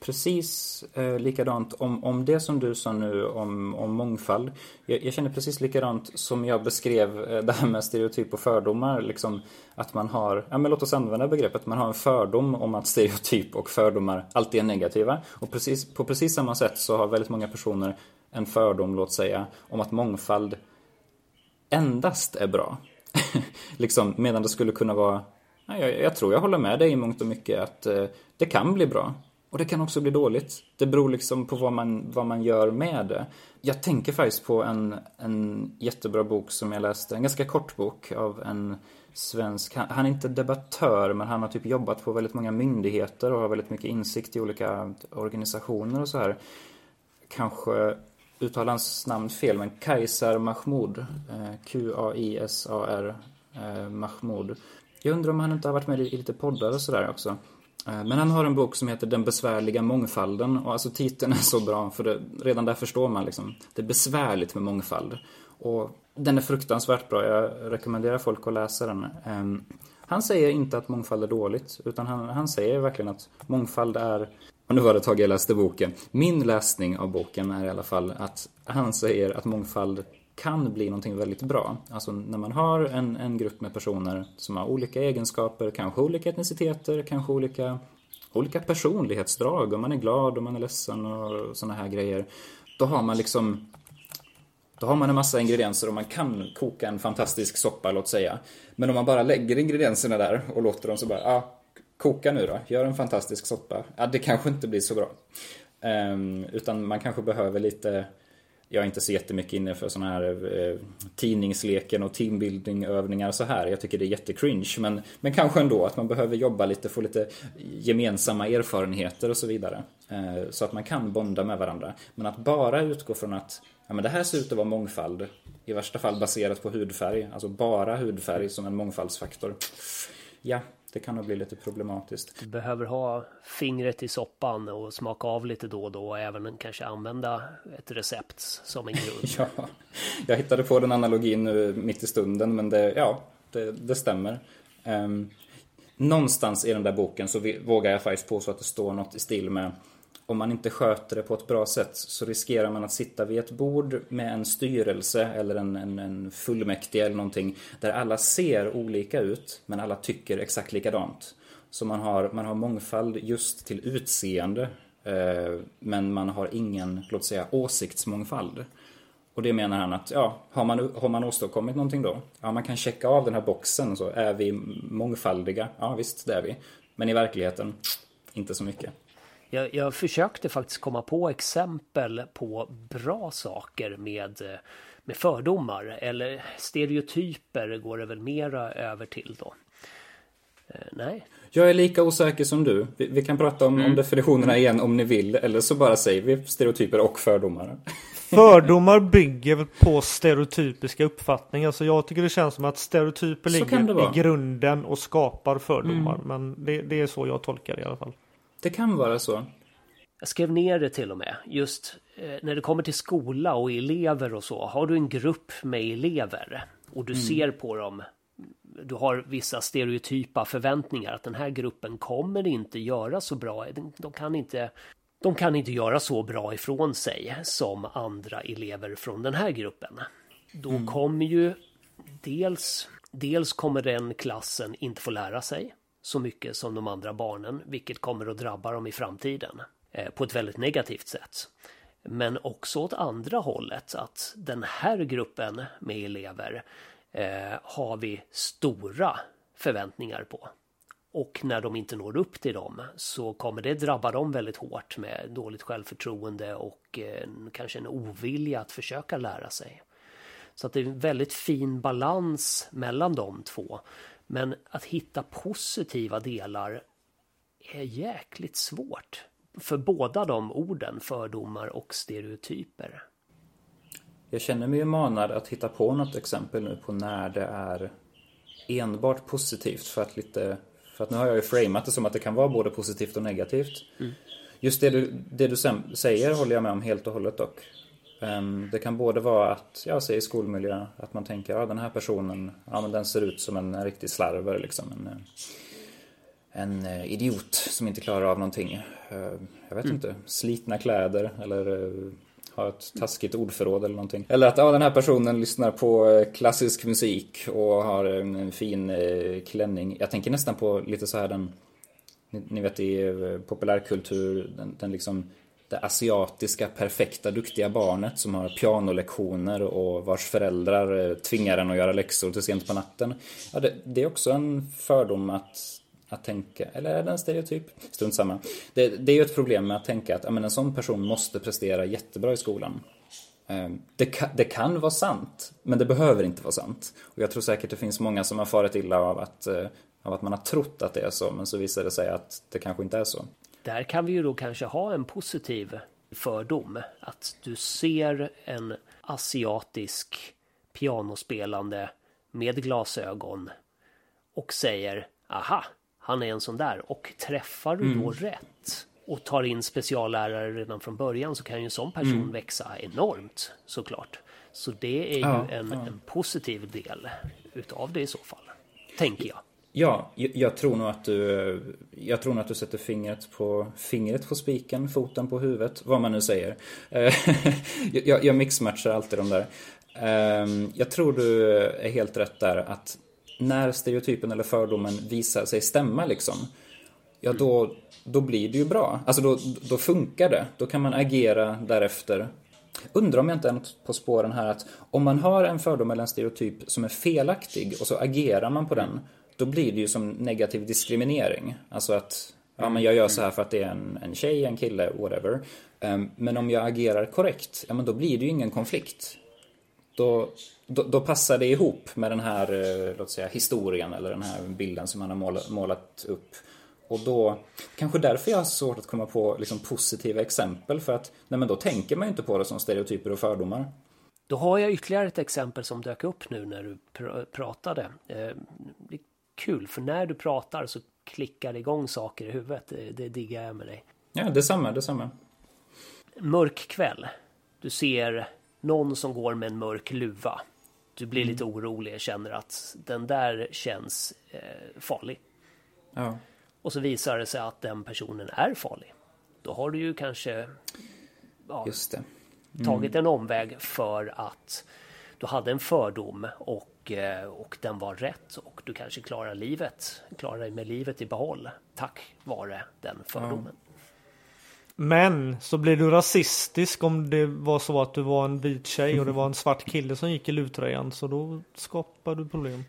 precis eh, likadant om, om det som du sa nu om, om mångfald. Jag, jag känner precis likadant som jag beskrev eh, det här med stereotyp och fördomar. Liksom att man har, ja men låt oss använda begreppet, man har en fördom om att stereotyp och fördomar alltid är negativa. Och precis, på precis samma sätt så har väldigt många personer en fördom, låt säga, om att mångfald endast är bra. liksom, medan det skulle kunna vara jag, jag, tror jag håller med dig i mångt och mycket att eh, det kan bli bra. Och det kan också bli dåligt. Det beror liksom på vad man, vad man gör med det. Jag tänker faktiskt på en, en jättebra bok som jag läste, en ganska kort bok av en svensk, han, han är inte debattör men han har typ jobbat på väldigt många myndigheter och har väldigt mycket insikt i olika organisationer och så här. Kanske uttalar hans namn fel men Kaisar Mahmoud, eh, Q-A-I-S-A-R eh, Mahmoud. Jag undrar om han inte har varit med i lite poddar och sådär också. Eh, men han har en bok som heter Den besvärliga mångfalden och alltså titeln är så bra för det, redan där förstår man liksom. Det är besvärligt med mångfald. Och den är fruktansvärt bra, jag rekommenderar folk att läsa den. Ehm, han säger inte att mångfald är dåligt, utan han, han säger verkligen att mångfald är och nu var det ett tag jag läste boken. Min läsning av boken är i alla fall att han säger att mångfald kan bli någonting väldigt bra. Alltså när man har en, en grupp med personer som har olika egenskaper, kanske olika etniciteter, kanske olika, olika personlighetsdrag, om man är glad och man är ledsen och sådana här grejer. Då har man liksom då har man en massa ingredienser och man kan koka en fantastisk soppa, låt säga. Men om man bara lägger ingredienserna där och låter dem så bara, ja, ah, koka nu då, gör en fantastisk soppa. Ja, det kanske inte blir så bra. Um, utan man kanske behöver lite jag är inte så jättemycket inne för sådana här eh, tidningsleken och teambuildingövningar så här. Jag tycker det är jättecringe. Men, men kanske ändå att man behöver jobba lite, få lite gemensamma erfarenheter och så vidare. Eh, så att man kan bonda med varandra. Men att bara utgå från att ja, men det här ser ut att vara mångfald. I värsta fall baserat på hudfärg. Alltså bara hudfärg som en mångfaldsfaktor. Ja, det kan nog bli lite problematiskt. Du behöver ha fingret i soppan och smaka av lite då och då och även kanske använda ett recept som en grund. ja, jag hittade på den analogin nu mitt i stunden men det, ja, det, det stämmer. Um, någonstans i den där boken så vågar jag faktiskt påstå att det står något i stil med om man inte sköter det på ett bra sätt så riskerar man att sitta vid ett bord med en styrelse eller en, en, en fullmäktige eller någonting där alla ser olika ut men alla tycker exakt likadant. Så man har, man har mångfald just till utseende eh, men man har ingen, låt säga, åsiktsmångfald. Och det menar han att, ja, har man, har man åstadkommit någonting då? Ja, man kan checka av den här boxen så är vi mångfaldiga? Ja, visst, det är vi. Men i verkligheten, inte så mycket. Jag, jag försökte faktiskt komma på exempel på bra saker med, med fördomar eller stereotyper går det väl mera över till då. Eh, nej. Jag är lika osäker som du. Vi, vi kan prata om, om definitionerna igen om ni vill. Eller så bara säger vi stereotyper och fördomar. Fördomar bygger på stereotypiska uppfattningar. Så jag tycker det känns som att stereotyper Så ligger i grunden och skapar fördomar. Men det, det är så jag tolkar det i alla fall. Det kan vara så. Jag skrev ner det till och med. Just eh, när det kommer till skola och elever och så. Har du en grupp med elever och du ser på dem. Du har vissa stereotypa förväntningar att den här gruppen kommer inte göra så bra. De- kan inte, de kan inte göra så bra ifrån sig som andra elever från den här gruppen. Då kommer ju dels, dels kommer den klassen inte få lära sig så mycket som de andra barnen, vilket kommer att drabba dem i framtiden eh, på ett väldigt negativt sätt. Men också åt andra hållet att den här gruppen med elever eh, har vi stora förväntningar på. Och när de inte når upp till dem så kommer det drabba dem väldigt hårt med dåligt självförtroende och eh, kanske en ovilja att försöka lära sig. Så att det är en väldigt fin balans mellan de två. Men att hitta positiva delar är jäkligt svårt. För båda de orden, fördomar och stereotyper. Jag känner mig ju manad att hitta på något exempel nu på när det är enbart positivt för att lite för att nu har jag ju framat det som att det kan vara både positivt och negativt. Just det du, det du säger håller jag med om helt och hållet dock. Ehm, Det kan både vara att, jag säger i skolmiljö, att man tänker ja den här personen, ja men den ser ut som en, riktig slarver liksom. En, eh, en eh, idiot som inte klarar av någonting. Eh, Jag vet inte, slitna kläder eller eh, har ett taskigt ordförråd eller någonting. Eller att ja, den här personen lyssnar på klassisk musik och har en, fin klänning. Jag tänker nästan på lite så här den, ni, vet i populärkultur, den, den liksom det asiatiska perfekta duktiga barnet som har pianolektioner och vars föräldrar eh, tvingar en att göra läxor till sent på natten. Ja, det, det är också en fördom att, att tänka, eller är det en stereotyp? Strunt samma. Det, det är ju ett problem med att tänka att ja, men en sån person måste prestera jättebra i skolan. Eh, det kan, det kan vara sant, men det behöver inte vara sant. Och jag tror säkert det finns många som har farit illa av att, eh, av att man har trott att det är så, men så visar det sig att det kanske inte är så. Där kan vi ju då kanske ha en positiv fördom. Att du ser en asiatisk pianospelande med glasögon och säger aha, han är en sån där. Och träffar du då rätt och tar in speciallärare redan från början så kan ju en sån person växa enormt såklart. Så det är ju Ja, en, ja. en positiv del utav det i så fall. Tänker jag. Ja, jag, tror nog att du Jag tror nog att du sätter fingret på Fingret på spiken, foten på huvudet, vad man nu säger. Eh, jag, jag mixmatchar alltid de där. Ehm, jag tror du är helt rätt där att när stereotypen eller fördomen visar sig stämma liksom Ja, då, då blir det ju bra. Alltså då, då funkar det. Då kan man agera därefter. Undrar om jag inte är något på spåren här att om man har en fördom eller en stereotyp som är felaktig och så agerar man på den, då blir det ju som negativ diskriminering. Alltså att, ja men jag gör så här för att det är en, en tjej, en kille, whatever. Ehm, Men om jag agerar korrekt, ja men då blir det ju ingen konflikt. Då, då, då passar det ihop med den här, eh, låt säga, historien eller den här bilden som man har målat, målat upp. Och då, kanske därför jag har svårt att komma på liksom, positiva exempel för att, nej men då tänker man ju inte på det som stereotyper och fördomar. Då har jag ytterligare ett exempel som dök upp nu när du pr- pratade. Eh, kul, för när du pratar så klickar det igång saker i huvudet. Det, det diggar jag med dig. Ja, detsamma, detsamma. Mörk kväll. Du ser någon som går med en mörk luva. Du blir lite orolig och känner att den där känns eh, farlig. Ja. Och så visar det sig att den personen är farlig. Då har du ju kanske ja, Just det. tagit en omväg för att du hade en fördom och, eh, och den var rätt och du kanske klarar livet, klarar dig med livet i behåll tack vare den fördomen. Men så blir du rasistisk om det var så att du var en vit tjej och det var en svart kille som gick i luvtröjan. Så då skapar du problem.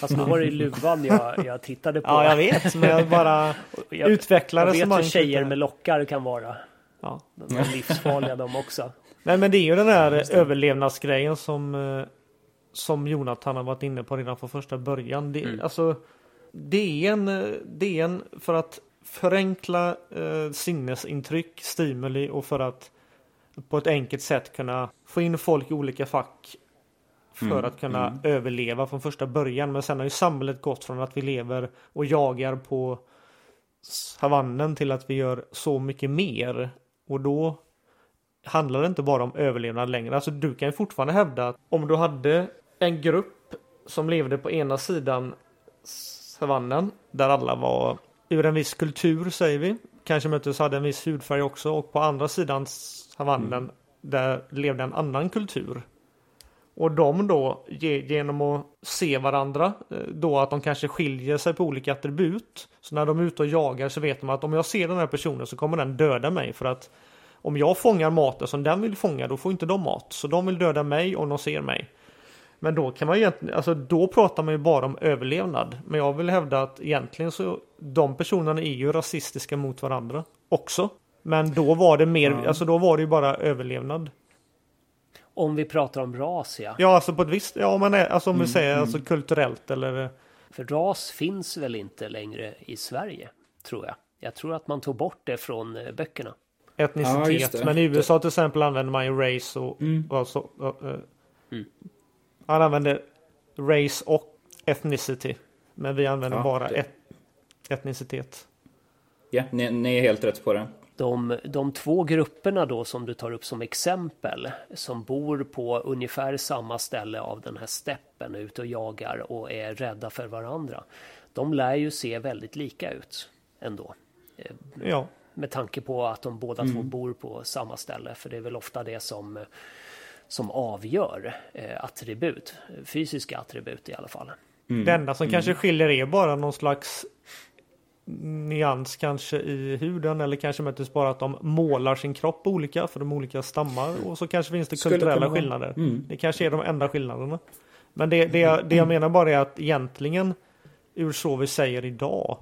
Fast då var det luvan jag, jag tittade på. Ja, jag vet. Men jag bara Jag, utvecklar jag vet hur tjejer med lockar kan vara. Ja. De är livsfarliga de också. Nej men det är ju den här överlevnadsgrejen som, eh, som Jonathan har varit inne på redan från första början. Det, Mm. Alltså, det är en, det är en för att förenkla eh, sinnesintryck, stimuli och för att på ett enkelt sätt kunna få in folk i olika fack för Mm, att kunna överleva från första början. Men sen har ju samhället gått från att vi lever och jagar på savannen till att vi gör så mycket mer. Och då handlar det inte bara om överlevnad längre. Alltså du kan ju fortfarande hävda att om du hade en grupp som levde på ena sidan savannen där alla var ur en viss kultur säger vi. Kanske möjligtvis hade en viss hudfärg också och på andra sidan savannen där levde en annan kultur. Och de då ge, genom att se varandra eh, då att de kanske skiljer sig på olika attribut. Så när de är ute och jagar så vet de att om jag ser den här personen så kommer den döda mig för att om jag fångar maten som den vill fånga då får inte de mat. Så de vill döda mig om de ser mig. Men då kan man ju egentligen, alltså då pratar man ju bara om överlevnad. Men jag vill hävda att egentligen så de personerna är ju rasistiska mot varandra också. Men då var det mer, alltså då var det ju bara överlevnad. Om vi pratar om ras ja. Ja, alltså på ett visst, ja men alltså om vi säger alltså kulturellt eller För ras finns väl inte längre i Sverige, tror jag. Jag tror att man tog bort det från eh, böckerna. Ja, etnicitet. det. men i USA till exempel använder man ju race och, och alltså, och, eh, Han använder race och ethnicity. Men vi använder Ja, bara det- et, etnicitet. Ja, ni, ni är helt rätt på det. De, de två grupperna då som du tar upp som exempel som bor på ungefär samma ställe av den här steppen ute och jagar och är rädda för varandra. De lär ju se väldigt lika ut ändå. Eh, Ja, Med tanke på att de båda två bor på samma ställe. För det är väl ofta det som, som avgör eh, attribut. Fysiska attribut i alla fall. det enda som kanske skiljer är bara någon slags nyans kanske i huden eller kanske möjligtvis bara att de målar sin kropp olika för de olika stammar och så kanske finns det Skulle kulturella kunna skillnader. Det kanske är de enda skillnaderna. Men det, det, jag, det jag menar bara är att egentligen ur så vi säger idag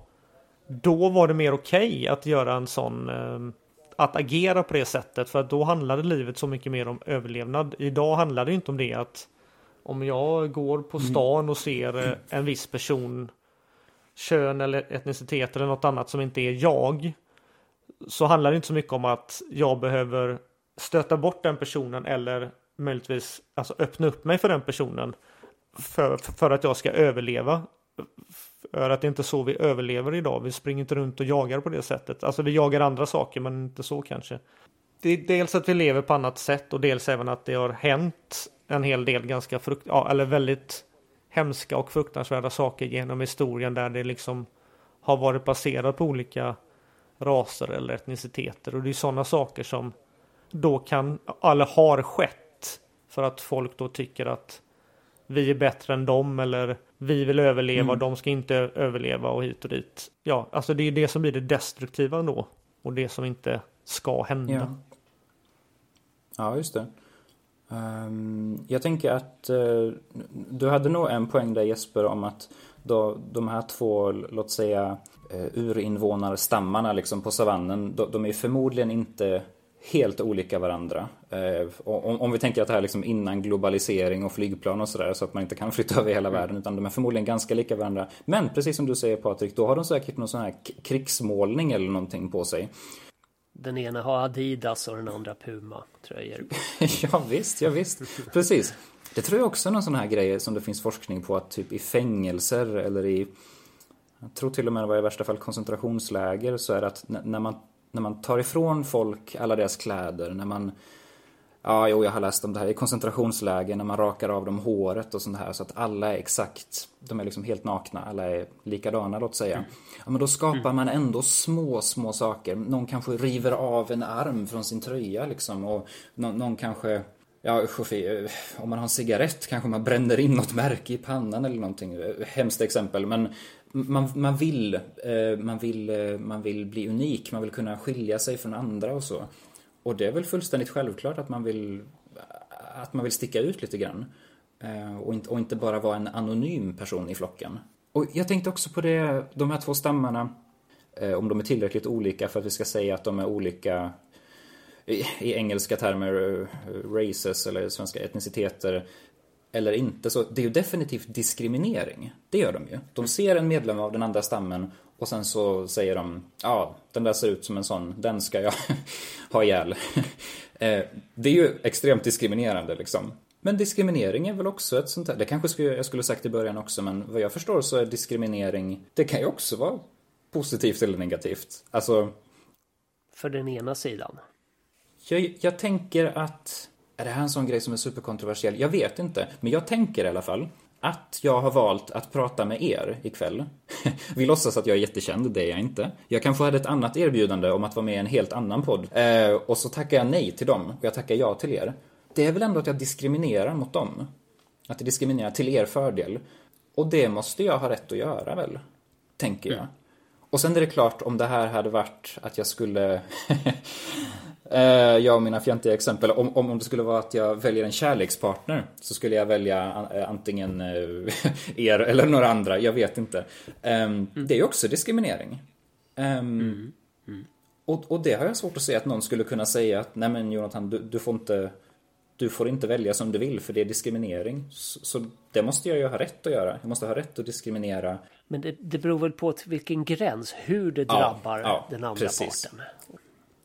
då var det mer okej att göra en sån eh, att agera på det sättet för att då handlade livet så mycket mer om överlevnad. Idag handlar det inte om det att om jag går på stan och ser eh, en viss person kön eller etnicitet eller något annat som inte är jag så handlar det inte så mycket om att jag behöver stöta bort den personen eller möjligtvis alltså öppna upp mig för den personen för, för att jag ska överleva är att det är inte så vi överlever idag. Vi springer inte runt och jagar på det sättet. Alltså vi jagar andra saker men inte så kanske. Det är dels att vi lever på annat sätt och dels även att det har hänt en hel del ganska frukt, ja, eller väldigt hemska och fruktansvärda saker genom historien där det liksom har varit baserat på olika raser eller etniciteter och det är sådana saker som då kan, eller har skett för att folk då tycker att vi är bättre än dem eller vi vill överleva och de ska inte överleva och hit och dit. Ja, alltså det är det som blir det destruktiva då och det som inte ska hända. Ja, ja just det. Ehm, jag tänker att eh, du hade nog en poäng där Jesper om att då, de här två, låt säga, uh, urinvånarstammarna liksom på savannen, de, de är förmodligen inte helt olika varandra. Eh, om, om vi tänker att det här är liksom innan globalisering och flygplan och sådär så att man inte kan flytta över hela världen utan de är förmodligen ganska lika varandra. Men precis som du säger Patrik, då har de säkert någon sån här krigsmålning eller någonting på sig. Den ena har Adidas och den andra Puma tröjor. ja visst, ja visst. Precis. Det tror jag också är någon sån här grej som det finns forskning på att typ i fängelser eller i jag tror till och med det var i värsta fall koncentrationsläger så är det att när man, när man tar ifrån folk alla deras kläder, när man Ja, jo, jag har läst om det här i koncentrationsläger när man rakar av dem håret och sånt här så att alla är exakt, de är liksom helt nakna, alla är likadana låt säga. Ja, men då skapar man ändå små, små saker. Någon kanske river av en arm från sin tröja liksom och någon, någon kanske Ja, Sofie, eh, om man har en cigarett kanske man bränner in något märke i pannan eller någonting. Eh, Hemskt exempel, men man, man, vill, eh, man, vill, eh, man vill bli unik, man vill kunna skilja sig från andra och så. Och det är väl fullständigt självklart att man vill, att man vill sticka ut lite grann. Eh, och inte, och inte bara vara en anonym person i flocken. Och jag tänkte också på det, de här två stammarna, om de är tillräckligt olika för att vi ska säga att de är olika i, i engelska termer, races eller svenska etniciteter eller inte. Så det är ju definitivt diskriminering. Det gör de ju. De ser en medlem av den andra stammen och sen så säger de ja, den där ser ut som en sån, den ska jag ha ihjäl. Eh, det är ju extremt diskriminerande liksom. Men diskriminering är väl också ett sånt där, det kanske skulle, jag skulle sagt i början också, men vad jag förstår så är diskriminering, det kan ju också vara positivt eller negativt. Alltså, För den ena sidan. jag, jag tänker att... Är det här en sån grej som är superkontroversiell? Jag vet inte. Men jag tänker i alla fall att jag har valt att prata med er ikväll. Vi låtsas att jag är jättekänd, det är jag inte. Jag kanske hade ett annat erbjudande om att vara med i en helt annan podd. Eh, och så tackar jag nej till dem och jag tackar ja till er. Det är väl ändå att jag diskriminerar mot dem? Att jag diskriminerar till er fördel. Och det måste jag ha rätt att göra väl? Tänker jag. Och sen är det klart om det här hade varit att jag skulle jag och mina fjantiga exempel. Om, om, om det skulle vara att jag väljer en kärlekspartner så skulle jag välja eh, antingen eh, er eller några andra. Jag vet inte. Ehm, Det är ju också diskriminering. Ehm, Och, och det har jag svårt att se att någon skulle kunna säga att nej men Jonathan, du, du får inte du får inte välja som du vill för det är diskriminering. Så, så det måste jag ju ha rätt att göra. Jag måste ha rätt att diskriminera. Men det, det beror väl på till vilken gräns, hur det Ja, drabbar ja, den andra precis. parten.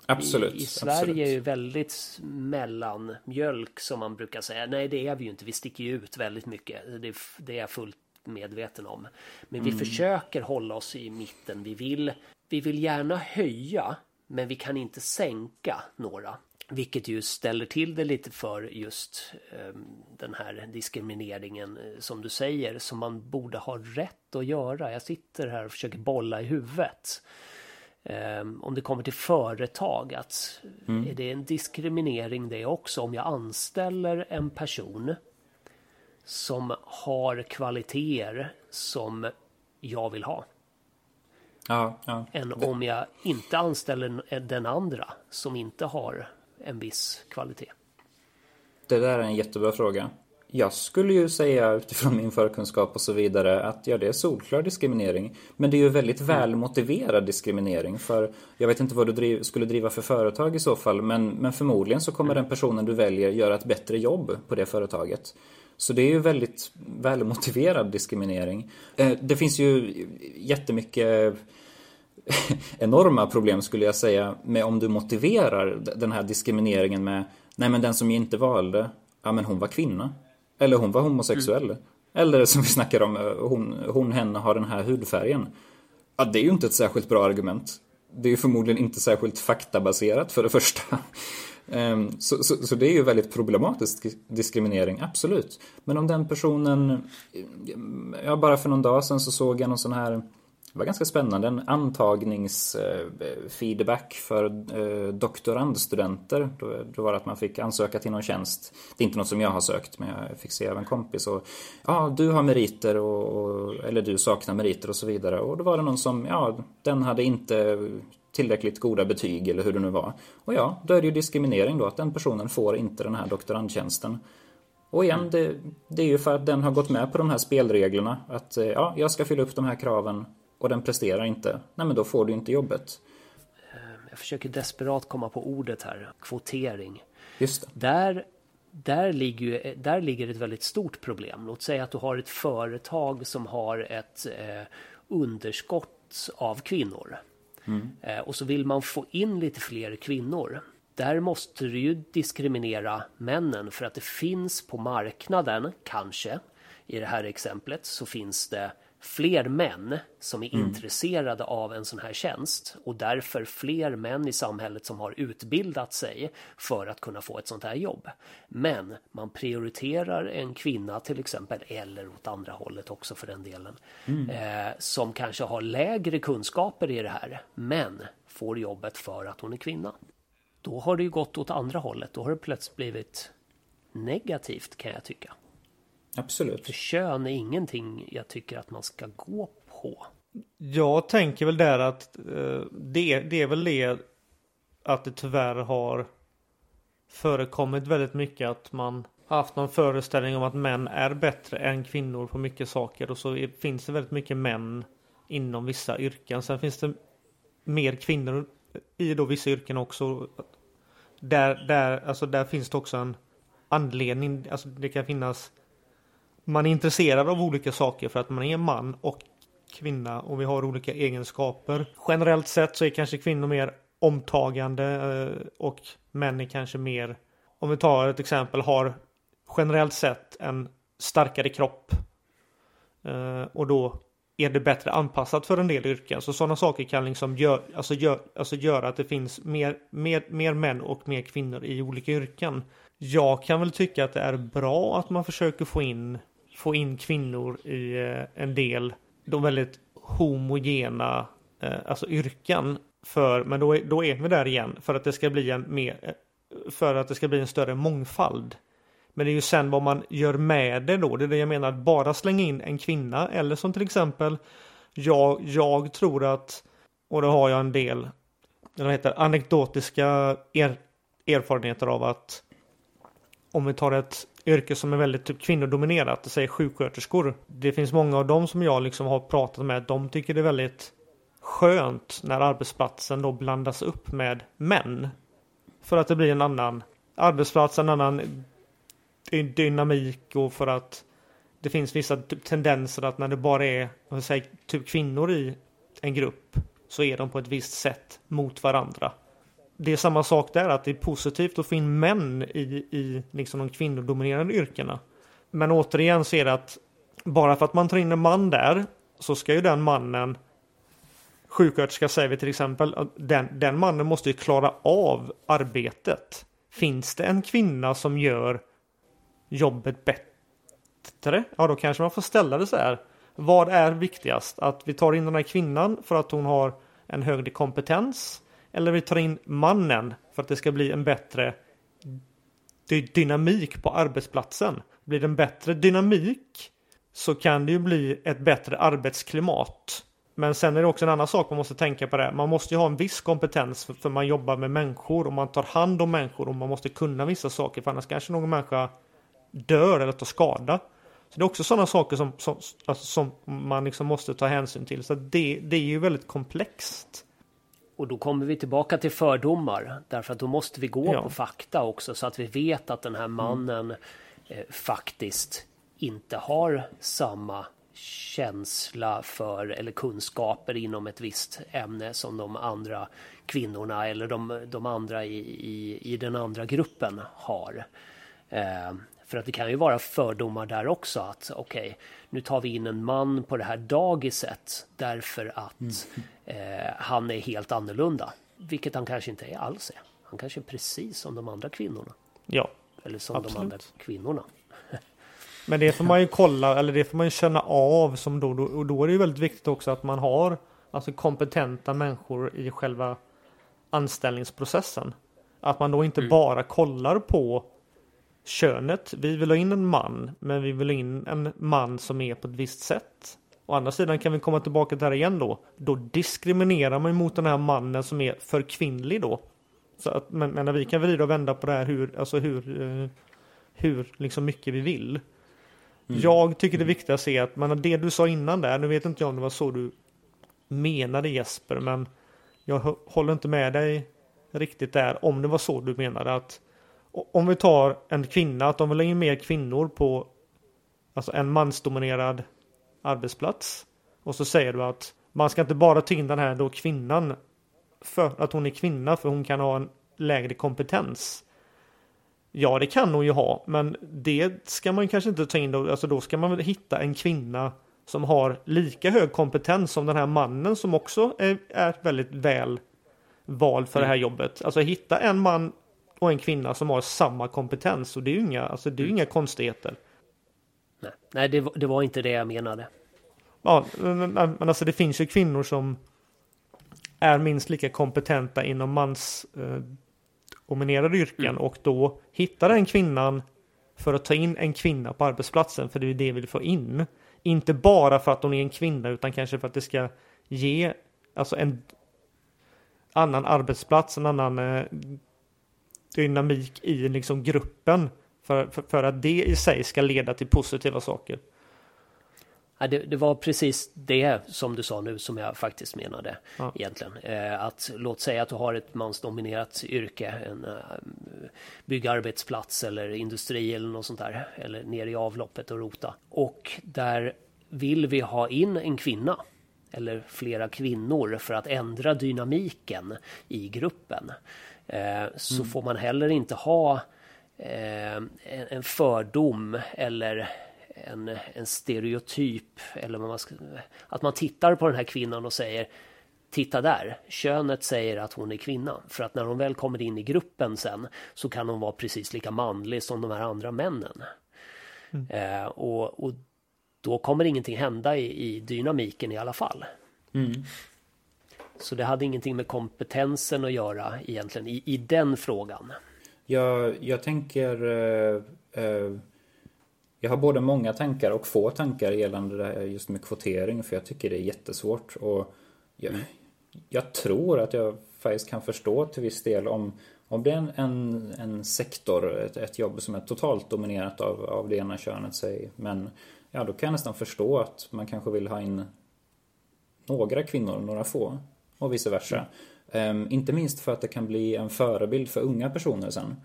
Absolut. I, I Sverige absolut. är ju väldigt mellanmjölk som man brukar säga. Nej, det är vi ju inte. Vi sticker ju ut väldigt mycket. Det, är- det är jag fullt medveten om. Men Mm. vi försöker hålla oss i mitten. Vi vill, vi vill gärna höja, men vi kan inte sänka några. Vilket ju ställer till det lite för just eh, den här diskrimineringen eh, som du säger, som man borde ha rätt att göra. Jag sitter här och försöker bolla i huvudet. Ehm, om det kommer till företag, att är det en diskriminering det också om jag anställer en person som har kvaliteter som jag vill ha. Ja, ja. Än om jag inte anställer den andra som inte har en viss kvalitet. Det där är en jättebra fråga. Jag skulle ju säga utifrån min förkunskap och så vidare att ja, det är solklar diskriminering. Men det är ju väldigt väl motiverad diskriminering. För jag vet inte vad du driv, skulle driva för företag i så fall. Men, men förmodligen så kommer den personen du väljer göra ett bättre jobb på det företaget. Så det är ju väldigt välmotiverad diskriminering. Eh, Det finns ju jättemycket enorma problem skulle jag säga med om du motiverar den här diskrimineringen med Nej men den som jag inte valde, ja men hon var kvinna. Eller hon var homosexuell. Eller som vi snackar om, hon, hon henne har den här hudfärgen. Ja det är ju inte ett särskilt bra argument. Det är ju förmodligen inte särskilt faktabaserat för det första. Ehm, Så, så, så det är ju väldigt problematisk diskriminering, absolut. Men om den personen, ja bara för någon dag sedan så såg jag någon sån här, det var ganska spännande, en antagningsfeedback för eh, doktorandstudenter. Då, var det att man fick ansöka till någon tjänst. Det är inte något som jag har sökt, men jag fick se av en kompis. Och, ja, du har meriter och, och, eller du saknar meriter och så vidare. Och då var det någon som, ja, den hade inte tillräckligt goda betyg eller hur det nu var. Och ja, då är det ju diskriminering då att den personen får inte den här doktorandtjänsten. Och igen, det, det är ju för att den har gått med på de här spelreglerna. Att eh, ja, jag ska fylla upp de här kraven och den presterar inte. Nej, men då får du inte jobbet. Jag försöker desperat komma på ordet här, kvotering. Just det. Där, där, ligger där ligger ett väldigt stort problem. Låt säga att du har ett företag som har ett eh, underskott av kvinnor. Eh, och så vill man få in lite fler kvinnor. Där måste du ju diskriminera männen för att det finns på marknaden, kanske, i det här exemplet så finns det fler män som är intresserade av en sån här tjänst och därför fler män i samhället som har utbildat sig för att kunna få ett sånt här jobb. Men man prioriterar en kvinna till exempel, eller åt andra hållet också för den delen, eh, som kanske har lägre kunskaper i det här, men får jobbet för att hon är kvinna. Då har det ju gått åt andra hållet, då har det plötsligt blivit negativt kan jag tycka. Absolut. För kön är ingenting jag tycker att man ska gå på. Jag tänker väl där att eh, det, det är väl det att det tyvärr har förekommit väldigt mycket att man haft någon föreställning om att män är bättre än kvinnor på mycket saker och så finns det väldigt mycket män inom vissa yrken. Sen finns det mer kvinnor i då vissa yrken också. Där, där, alltså där finns det också en anledning. Alltså det kan finnas man är intresserad av olika saker för att man är man och kvinna och vi har olika egenskaper. Generellt sett så är kanske kvinnor mer omtagande eh, och män är kanske mer, om vi tar ett exempel, har generellt sett en starkare kropp. Eh, och då är det bättre anpassat för en del yrken. Så sådana saker kan liksom gör, alltså gör, alltså göra att det finns mer, mer, mer män och mer kvinnor i olika yrken. Jag kan väl tycka att det är bra att man försöker få in, få in kvinnor i eh, en del de väldigt homogena eh, alltså yrken. För, men då är, då är vi där igen för att det ska bli en mer eh, för att det ska bli en större mångfald. Men det är ju sen vad man gör med det då. Det är det jag menar, att bara slänga in en kvinna eller som till exempel jag, jag tror att, och då har jag en del, det heter anekdotiska er, erfarenheter av att om vi tar ett yrke som är väldigt typ kvinnodominerat, säg sjuksköterskor. Det finns många av dem som jag liksom har pratat med, de tycker det är väldigt skönt när arbetsplatsen då blandas upp med män. För att det blir en annan arbetsplats, en annan dynamik och för att det finns vissa tendenser att när det bara är säger, typ kvinnor i en grupp så är de på ett visst sätt mot varandra. Det är samma sak där, att det är positivt att få in män i, i liksom de kvinnodominerade yrkena. Men återigen så är det att bara för att man tar in en man där så ska ju den mannen sjuksköterska säger vi till exempel, den, den mannen måste ju klara av arbetet. Finns det en kvinna som gör jobbet bättre? Ja, då kanske man får ställa det så här. Vad är viktigast? Att vi tar in den här kvinnan för att hon har en högre kompetens? Eller vi tar in mannen för att det ska bli en bättre dynamik på arbetsplatsen? Blir det en bättre dynamik så kan det ju bli ett bättre arbetsklimat. Men sen är det också en annan sak man måste tänka på det. Man måste ju ha en viss kompetens för, för man jobbar med människor och man tar hand om människor och man måste kunna vissa saker för annars kanske någon människa dör eller tar skada. Så det är också sådana saker som, som, alltså som man liksom måste ta hänsyn till. Så det, det är ju väldigt komplext. Och då kommer vi tillbaka till fördomar. Därför att då måste vi gå ja. på fakta också så att vi vet att den här mannen mm. eh, faktiskt inte har samma känsla för eller kunskaper inom ett visst ämne som de andra kvinnorna eller de, de andra i, i, i den andra gruppen har. Eh, för att det kan ju vara fördomar där också att okej, okay, nu tar vi in en man på det här dagiset därför att mm. Eh, han är helt annorlunda. Vilket han kanske inte är alls är. Han kanske är precis som de andra kvinnorna. Ja, Eller som absolut. de andra kvinnorna. Men det får man ju kolla, eller det får man ju känna av som då, då, och då är det ju väldigt viktigt också att man har alltså kompetenta människor i själva anställningsprocessen. Att man då inte mm. bara kollar på könet. Vi vill ha in en man, men vi vill ha in en man som är på ett visst sätt. Å andra sidan kan vi komma tillbaka till det här igen då. Då diskriminerar man mot den här mannen som är för kvinnlig då. Så att, men, men vi kan vrida och vända på det här hur, alltså hur, eh, hur liksom mycket vi vill. Mm. Jag tycker det viktigaste är att man, det du sa innan där, nu vet inte jag om det var så du menade Jesper, men jag håller inte med dig riktigt där om det var så du menade att om vi tar en kvinna, att de vill ha in mer kvinnor på alltså en mansdominerad arbetsplats. Och så säger du att man ska inte bara ta in den här då kvinnan för att hon är kvinna för hon kan ha en lägre kompetens. Ja, det kan hon ju ha, men det ska man kanske inte ta in då. Alltså då ska man väl hitta en kvinna som har lika hög kompetens som den här mannen som också är, är väldigt väl vald för mm. det här jobbet. Alltså hitta en man och en kvinna som har samma kompetens och det är ju inga, alltså det är mm. inga konstigheter. Nej, Nej det, det, var inte det jag menade. Ja, men, men alltså det finns ju kvinnor som är minst lika kompetenta inom mans eh, yrken mm. och då hittar den kvinnan för att ta in en kvinna på arbetsplatsen för det är det vi vill få in. Inte bara för att hon är en kvinna utan kanske för att det ska ge alltså en annan arbetsplats, en annan eh, dynamik i liksom gruppen för, för, för, att det i sig ska leda till positiva saker. Ja, det, det, var precis det som du sa nu som jag faktiskt menade ja. egentligen. Eh, att låt säga att du har ett mansdominerat yrke, en uh, byggarbetsplats eller industri eller något sånt där. Eller ner i avloppet och rota. Och där vill vi ha in en kvinna eller flera kvinnor för att ändra dynamiken i gruppen. Eh, så mm. får man heller inte ha eh, en fördom eller en, en stereotyp eller vad man ska, att man tittar på den här kvinnan och säger Titta där, könet säger att hon är kvinna. För att när hon väl kommer in i gruppen sen så kan hon vara precis lika manlig som de här andra männen. Mm. Eh, och, och, då kommer ingenting hända i, i dynamiken i alla fall. Mm. Så det hade ingenting med kompetensen att göra egentligen i, i den frågan. Jag, jag tänker eh, eh jag har både många tankar och få tankar gällande det här just med kvotering för jag tycker det är jättesvårt och jag, jag tror att jag faktiskt kan förstå till viss del om, om det är en, en, en sektor, ett, ett, jobb som är totalt dominerat av, av det ena könet säg. Men ja, då kan jag nästan förstå att man kanske vill ha in några kvinnor, några få och vice versa. Mm. Ehm, inte minst för att det kan bli en förebild för unga personer sen.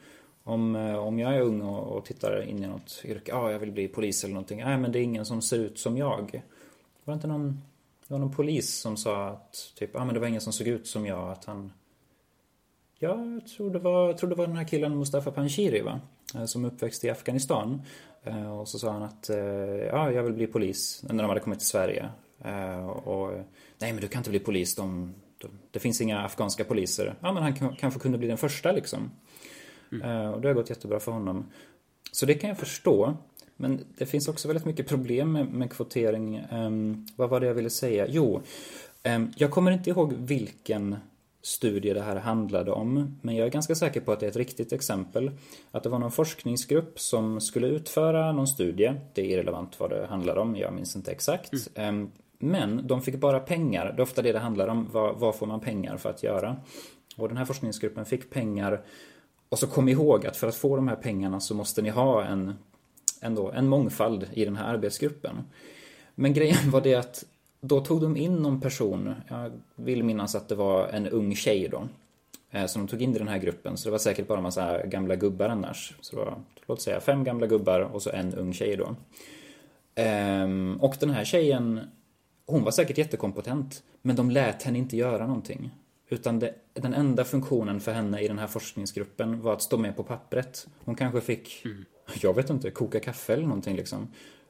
Om, eh, om jag är ung och, och tittar in i något yrke, ja ah, jag vill bli polis eller någonting. Nej men det är ingen som ser ut som jag. Var det inte någon, det var någon polis som sa att typ, ja ah, men det var ingen som såg ut som jag, att han Ja, jag tror det var, jag tror det var den här killen Mustafa Panshiri va? Eh, som uppväxt i Afghanistan. Eh, och så sa han att ja, jag vill bli polis när de hade kommit till Sverige. Och nej men du kan inte bli polis, de, det finns inga afghanska poliser. Ja men han kanske kunde bli den första liksom. Mm. Och det har gått jättebra för honom. Så det kan jag förstå. Men det finns också väldigt mycket problem med, med kvotering. Um, vad var det jag ville säga? Jo, um, jag kommer inte ihåg vilken studie det här handlade om. Men jag är ganska säker på att det är ett riktigt exempel. Att det var någon forskningsgrupp som skulle utföra någon studie. Det är irrelevant vad det handlar om, jag minns inte exakt. Mm. Um, men de fick bara pengar. Det är ofta det det handlar om. Vad, vad får man pengar för att göra? Och den här forskningsgruppen fick pengar och så kom ihåg att för att få de här pengarna så måste ni ha en, ändå, en mångfald i den här arbetsgruppen. Men grejen var det att då tog de in någon person, jag vill minnas att det var en ung tjej då. Eh, som de tog in i den här gruppen, så det var säkert bara en massa gamla gubbar annars. Så det var, låt säga, fem gamla gubbar och så en ung tjej då. Ehm, och den här tjejen, hon var säkert jättekompetent, men de lät henne inte göra någonting. Utan det, den enda funktionen för henne i den här forskningsgruppen var att stå med på pappret. Hon kanske fick, mm. jag vet inte, koka kaffe eller någonting liksom.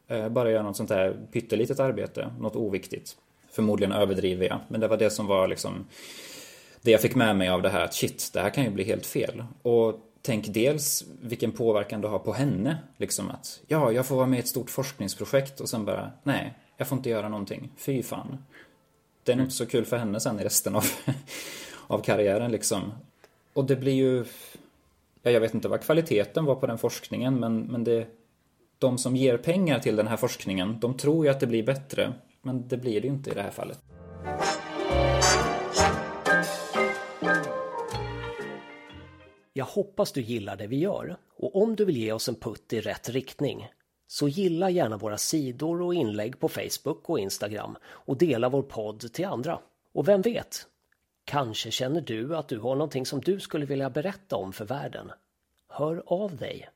Eh, bara göra något sånt där pyttelitet arbete, något oviktigt. Förmodligen överdriver jag, men det var det som var liksom det jag fick med mig av det här att shit, det här kan ju bli helt fel. Och tänk dels vilken påverkan det har på henne. Liksom att, ja, jag får vara med i ett stort forskningsprojekt och sen bara, nej, jag får inte göra någonting. Fy fan det är nog inte så kul för henne sen i resten av, av karriären liksom. Och det blir ju, ja, jag vet inte vad kvaliteten var på den forskningen men, men det, de som ger pengar till den här forskningen, de tror ju att det blir bättre. Men det blir det ju inte i det här fallet. Jag hoppas du gillar det vi gör och om du vill ge oss en putt i rätt riktning så gilla gärna våra sidor och inlägg på Facebook och Instagram och dela vår podd till andra. Och vem vet? Kanske känner du att du har någonting som du skulle vilja berätta om för världen. Hör av dig!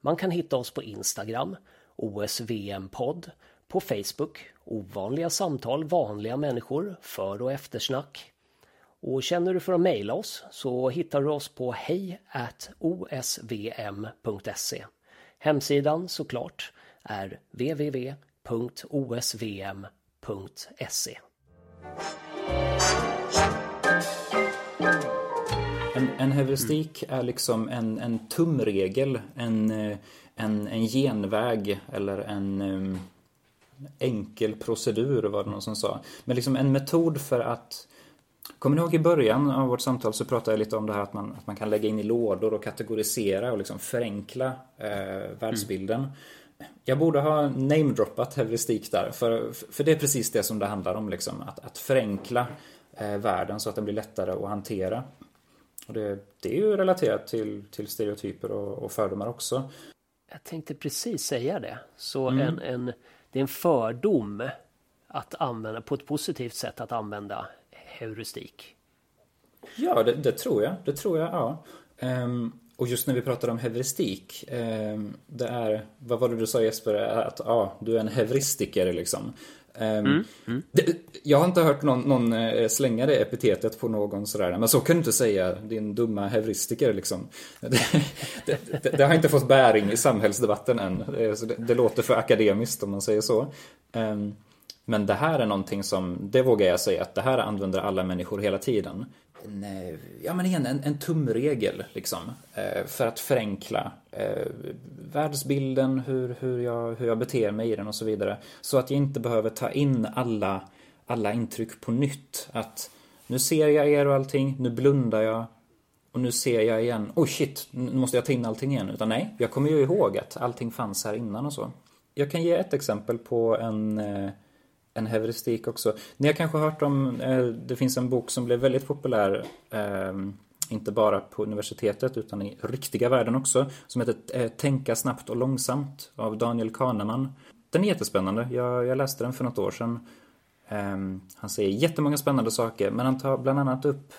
Man kan hitta oss på Instagram, OSVM-podd, på Facebook, Ovanliga samtal, vanliga människor, för och eftersnack. Och känner du för att mejla oss så hittar du oss på hej osvm.se Hemsidan såklart är www.osvm.se. En, en heuristik mm. är liksom en, en tumregel, en, en, en genväg eller en um, enkel procedur var det någon som sa. Men liksom en metod för att Kommer ni ihåg i början av vårt samtal så pratade jag lite om det här att man, att man kan lägga in i lådor och kategorisera och liksom förenkla eh, världsbilden. Mm. Jag borde ha namedroppat heuristik där, för, för det är precis det som det handlar om. Liksom, att, att förenkla eh, världen så att den blir lättare att hantera. Och det, det är ju relaterat till, till stereotyper och, och fördomar också. Jag tänkte precis säga det. Så mm. en, en det är en fördom att använda på ett positivt sätt att använda heuristik. Ja, det, det tror jag. Det tror jag, ja. Ehm, och just när vi pratar om heuristik, ehm, det är, vad var det du sa Jesper, att ja, du är en heuristiker liksom. Ehm, Det, jag har inte hört någon, någon eh, slänga det epitetet på någon sådär, men så kan du inte säga, din dumma heuristiker liksom. Det, det, det, har inte fått bäring i samhällsdebatten än. Det, låter för akademiskt om man säger så. Ehm, men det här är någonting som, det vågar jag säga, att det här använder alla människor hela tiden. En, eh, ja men igen, en, en tumregel liksom. Eh, för att förenkla eh, världsbilden, hur, hur, jag, hur jag beter mig i den och så vidare. Så att jag inte behöver ta in alla, alla intryck på nytt. Att nu ser jag er och allting, nu blundar jag. Och nu ser jag igen, oj shit, nu måste jag ta in allting igen. Utan nej, jag kommer ju ihåg att allting fanns här innan och så. Jag kan ge ett exempel på en, eh, en heuristik också. Ni har kanske hört om, eh, det finns en bok som blev väldigt populär, ehm, inte bara på universitetet utan i riktiga världen också, som heter eh, Tänka snabbt och långsamt av Daniel Kahneman. Den är jättespännande, jag, jag läste den för något år sedan. Ehm, han säger jättemånga spännande saker, men han tar bland annat upp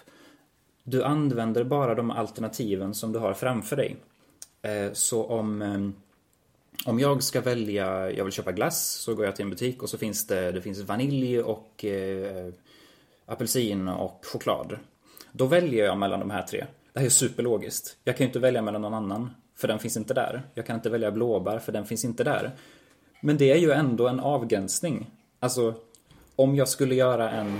du använder bara de alternativen som du har framför dig. Eh, så om, ehm, om jag ska välja, jag vill köpa glass, så går jag till en butik och så finns det, det finns vanilj och eh, apelsin och choklad. Då väljer jag mellan de här tre. Det här är superlogiskt. Jag kan ju inte välja mellan någon annan, för den finns inte där. Jag kan inte välja blåbär, för den finns inte där. Men det är ju ändå en avgränsning. Alltså, om jag skulle göra en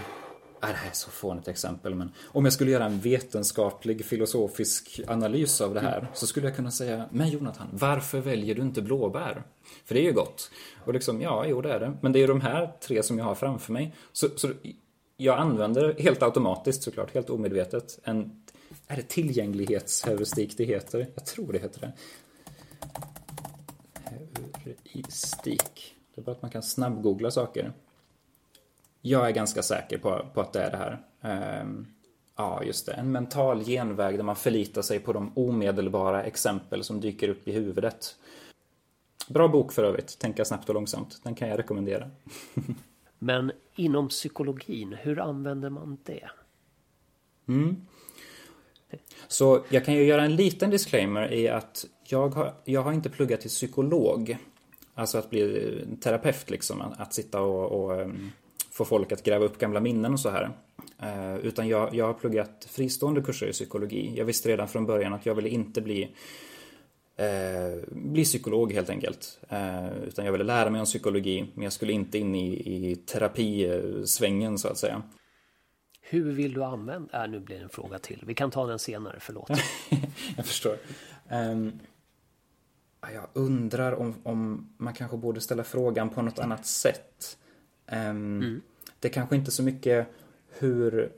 Ah, det här är så fånigt exempel, men om jag skulle göra en vetenskaplig filosofisk analys av det här så skulle jag kunna säga, men Jonathan, varför väljer du inte blåbär? För det är ju gott. Och liksom, ja, jo det är det. Men det är ju de här tre som jag har framför mig. Så, så jag använder helt automatiskt såklart, helt omedvetet, en, är det tillgänglighetsheuristik det heter? Jag tror det heter det. Heuristik. Det är bara att man kan snabbgoogla saker. Jag är ganska säker på, på att det är det här. Ehm, ja, just det. En mental genväg där man förlitar sig på de omedelbara exempel som dyker upp i huvudet. Bra bok för övrigt, Tänka snabbt och långsamt. Den kan jag rekommendera. Men inom psykologin, hur använder man det? Så jag kan ju göra en liten disclaimer i att jag har, jag har inte pluggat till psykolog. Alltså att bli terapeut liksom. Att, att sitta och, och ehm, få folk att gräva upp gamla minnen och så här. Eh, utan jag, jag har pluggat fristående kurser i psykologi. Jag visste redan från början att jag ville inte bli eh, bli psykolog helt enkelt. Eh, utan jag ville lära mig om psykologi, men jag skulle inte in i, i terapisvängen så att säga. Hur vill du använda? Äh, nu blir det en fråga till. Vi kan ta den senare, förlåt. jag förstår. Ehm, jag undrar om, om man kanske borde ställa frågan på något annat sätt. Ehm, Det är kanske inte så mycket hur,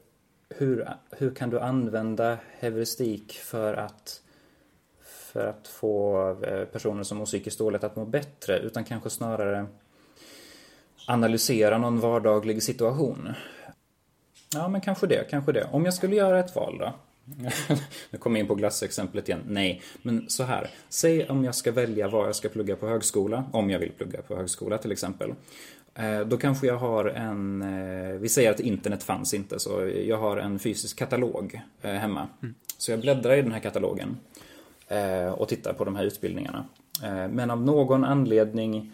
hur, hur kan du använda heuristik för att, för att få eh, personer som mår psykiskt dåligt att må bättre, utan kanske snarare analysera någon vardaglig situation. Ja, men kanske det, kanske det. Om jag skulle göra ett val då? nu kommer jag in på glassexemplet igen. Nej, men så här. Säg om jag ska välja vad jag ska plugga på högskola, om jag vill plugga på högskola till exempel. Eh, Då kanske jag har en, eh, vi säger att internet fanns inte, så jag har en fysisk katalog eh, hemma. Så jag bläddrar i den här katalogen och tittar på de här utbildningarna. Men av någon anledning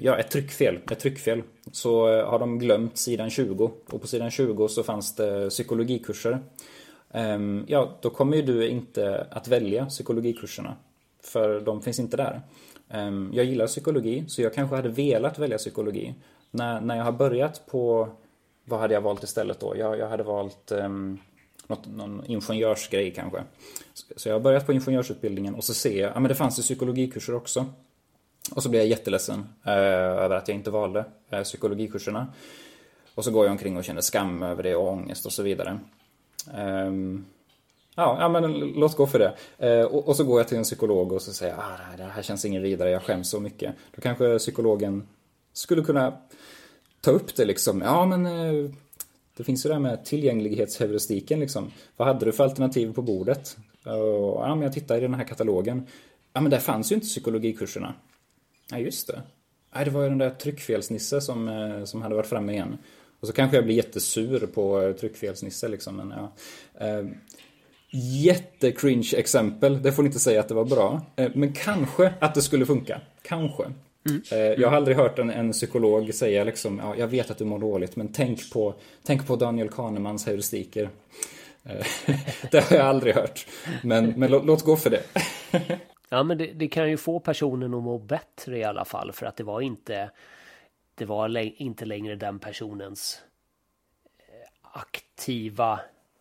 ja, ett tryckfel, ett tryckfel. Så har de glömt sidan 20 och på sidan 20 så fanns det psykologikurser. Ehm, Ja, då kommer ju du inte att välja psykologikurserna. För de finns inte där. Ehm, jag gillar psykologi, så jag kanske hade velat välja psykologi. När, när jag har börjat på, vad hade jag valt istället då? Jag, jag hade valt um, något, någon ingenjörsgrej kanske. Så, så jag har börjat på ingenjörsutbildningen och så ser jag, ja men det fanns ju psykologikurser också. Och så blir jag jätteledsen uh, över att jag inte valde uh, psykologikurserna. Och så går jag omkring och känner skam över det och ångest och så vidare. Um, ja, ja, men låt gå för det. Eh, och, och så går jag till en psykolog och så säger jag, ah, det, här, känns ingen vidare, jag skäms så mycket. Då kanske psykologen skulle kunna ta upp det liksom. Ja, men eh, det finns ju det här med tillgänglighetsheuristiken liksom. Vad hade du för alternativ på bordet? Och, ja, men jag tittar i den här katalogen. Ja, men där fanns ju inte psykologikurserna. Ja, just det. Nej, det var ju den där tryckfelsnisse som, eh, som hade varit framme igen. Och så kanske jag blir jättesur på eh, tryckfelsnisse liksom. Men, ja. Eh, Jättecringe exempel, det får ni inte säga att det var bra. Eh, men kanske att det skulle funka. Kanske. Eh, Jag har aldrig hört en, en psykolog säga liksom, ja, jag vet att du mår dåligt, men tänk på, tänk på Daniel Kahnemans heuristiker. Eh, det har jag aldrig hört. Men, men låt, låt gå för det. Ja, men det, det kan ju få personen att må bättre i alla fall för att det var inte det var inte längre den personens aktiva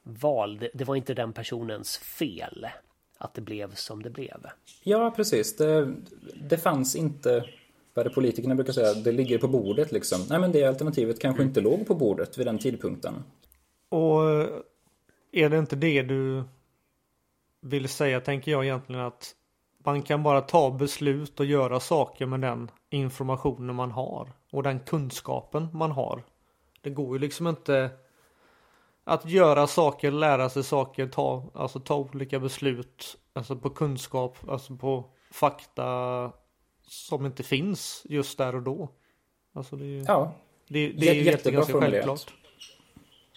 val. Det, det var inte den personens fel att det blev som det blev. Ja, precis. Det, det fanns inte, vad det politikerna brukar säga, det ligger på bordet liksom. Nej, men det alternativet kanske inte låg på bordet vid den tidpunkten. Och eh, är det inte det du vill säga tänker jag egentligen att man kan bara ta beslut och göra saker med den informationen man har och den kunskapen man har. Det går ju liksom inte att göra saker, lära sig saker, ta, alltså ta olika beslut, alltså på kunskap, alltså på fakta som inte finns just där och då. Alltså det, Ja, det, det är ju Jä- jättebra jätte, ganska självklart.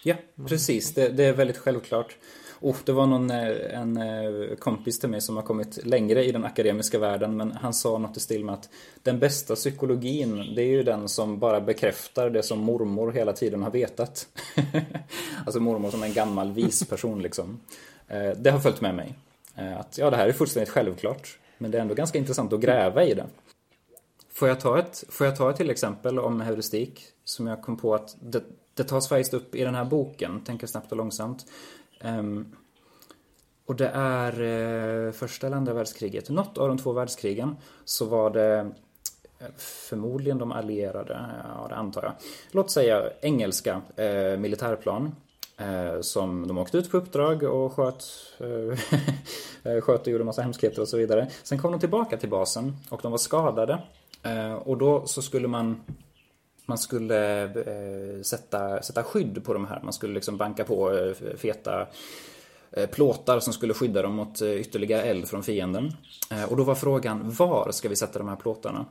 Ja, precis. Det, det är väldigt självklart. Oh, det var någon, eh, en eh, kompis till mig som har kommit längre i den akademiska världen men han sa något i stil med att den bästa psykologin det är ju den som bara bekräftar det som mormor hela tiden har vetat. alltså mormor som en gammal vis person liksom. Eh, det har följt med mig. Att ja, det här är fullständigt självklart men det är ändå ganska intressant att gräva i det. Får jag ta ett, får jag ta ett till exempel om heuristik som jag kom på att det, det tas faktiskt upp i den här boken, Tänka snabbt och långsamt. Um, och det är eh, första eller andra världskriget. Något av de två världskrigen så var det eh, förmodligen de allierade, eh, ja det antar jag. Låt säga engelska eh, militärplan. Eh, som de åkte ut på uppdrag och sköt, eh, sköt och gjorde massa hemskheter och så vidare. Sen kom de tillbaka till basen och de var skadade. Och då så skulle man man skulle eh, sätta, sätta skydd på de här. Man skulle liksom banka på eh, feta eh, plåtar som skulle skydda dem mot eh, ytterligare eld från fienden. Eh, och då var frågan, var ska vi sätta de här plåtarna?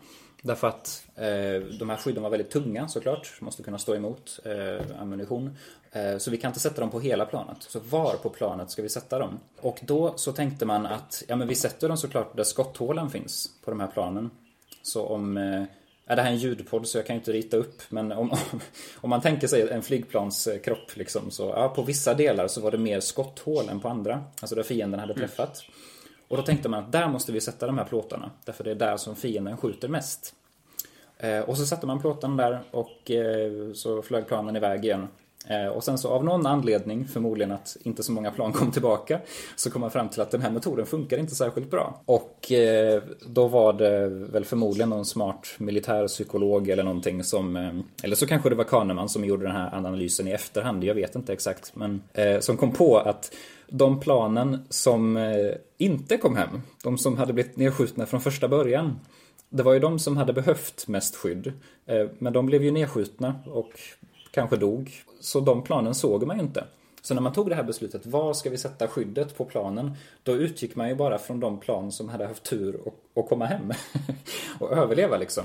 Därför att eh, de här skydden var väldigt tunga såklart, måste kunna stå emot eh, ammunition. Eh, så vi kan inte sätta dem på hela planet. Så var på planet ska vi sätta dem? Och då så tänkte man att, ja men vi sätter dem såklart där skotthålen finns på de här planen. Så om eh, Ja, det här är en ljudpodd så jag kan ju inte rita upp men om, om, man tänker sig en flygplanskropp liksom så ja, på vissa delar så var det mer skotthål än på andra. Alltså där fienden hade träffat. Och då tänkte man att där måste vi sätta de här plåtarna. Därför det är där som fienden skjuter mest. Eh, och så satte man plåten där och eh, så flög planen iväg igen. Eh, och sen så av någon anledning, förmodligen att inte så många plan kom tillbaka, så kom man fram till att den här metoden funkar inte särskilt bra. Och eh, då var det väl förmodligen någon smart militärpsykolog eller någonting som, eh, eller så kanske det var Kahneman som gjorde den här analysen i efterhand, jag vet inte exakt, men som kom på att de planen som inte kom hem, de som hade blivit nedskjutna från första början, det var ju de som hade behövt mest skydd. Men de blev ju nedskjutna och kanske dog. Så de planen såg man ju inte. Så när man tog det här beslutet, var ska vi sätta skyddet på planen? Då utgick man ju bara från de plan som hade haft tur och komma hem. och överleva liksom.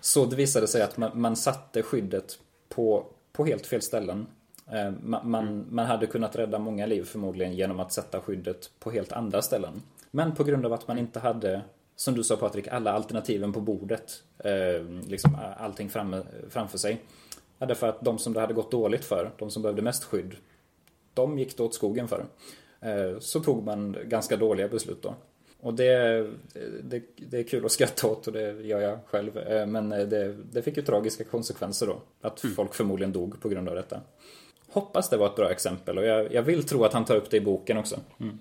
Så det visade sig att man, man satte skyddet på, på helt fel ställen. Eh, Man, man, man hade kunnat rädda många liv förmodligen genom att sätta skyddet på helt andra ställen. Men på grund av att man inte hade, som du sa Patrik, alla alternativen på bordet. Eh, liksom allting framme, framför sig. Ja, därför att de som det hade gått dåligt för, de som behövde mest skydd, de gick det åt skogen för. Eh, Så tog man ganska dåliga beslut då. Och det, det, det är kul att skratta åt och det gör jag själv. Eh, Men det, det fick ju tragiska konsekvenser då. Att folk förmodligen dog på grund av detta. Hoppas det var ett bra exempel och jag, jag vill tro att han tar upp det i boken också. Mm.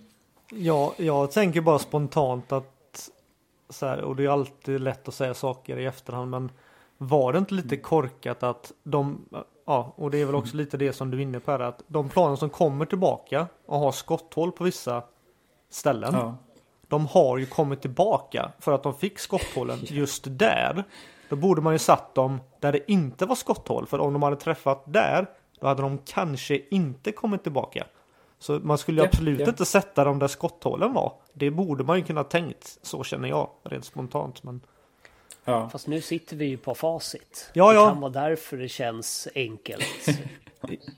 Ja, jag tänker bara spontant att så här, och det är alltid lätt att säga saker i efterhand, men var det inte lite korkat att de, ja, och det är väl också lite det som du är inne på här, att de planen som kommer tillbaka och har skotthål på vissa ställen, Ja. de har ju kommit tillbaka för att de fick skotthålen just där. Då borde man ju satt dem där det inte var skotthål, för om de hade träffat där, då hade de kanske inte kommit tillbaka. Så man skulle ju Ja, absolut ja. inte sätta dem där skotthålen var. Det borde man ju kunna tänkt. Så känner jag rent spontant. Men Ja. Fast nu sitter vi ju på facit. Ja, det ja. kan vara därför det känns enkelt.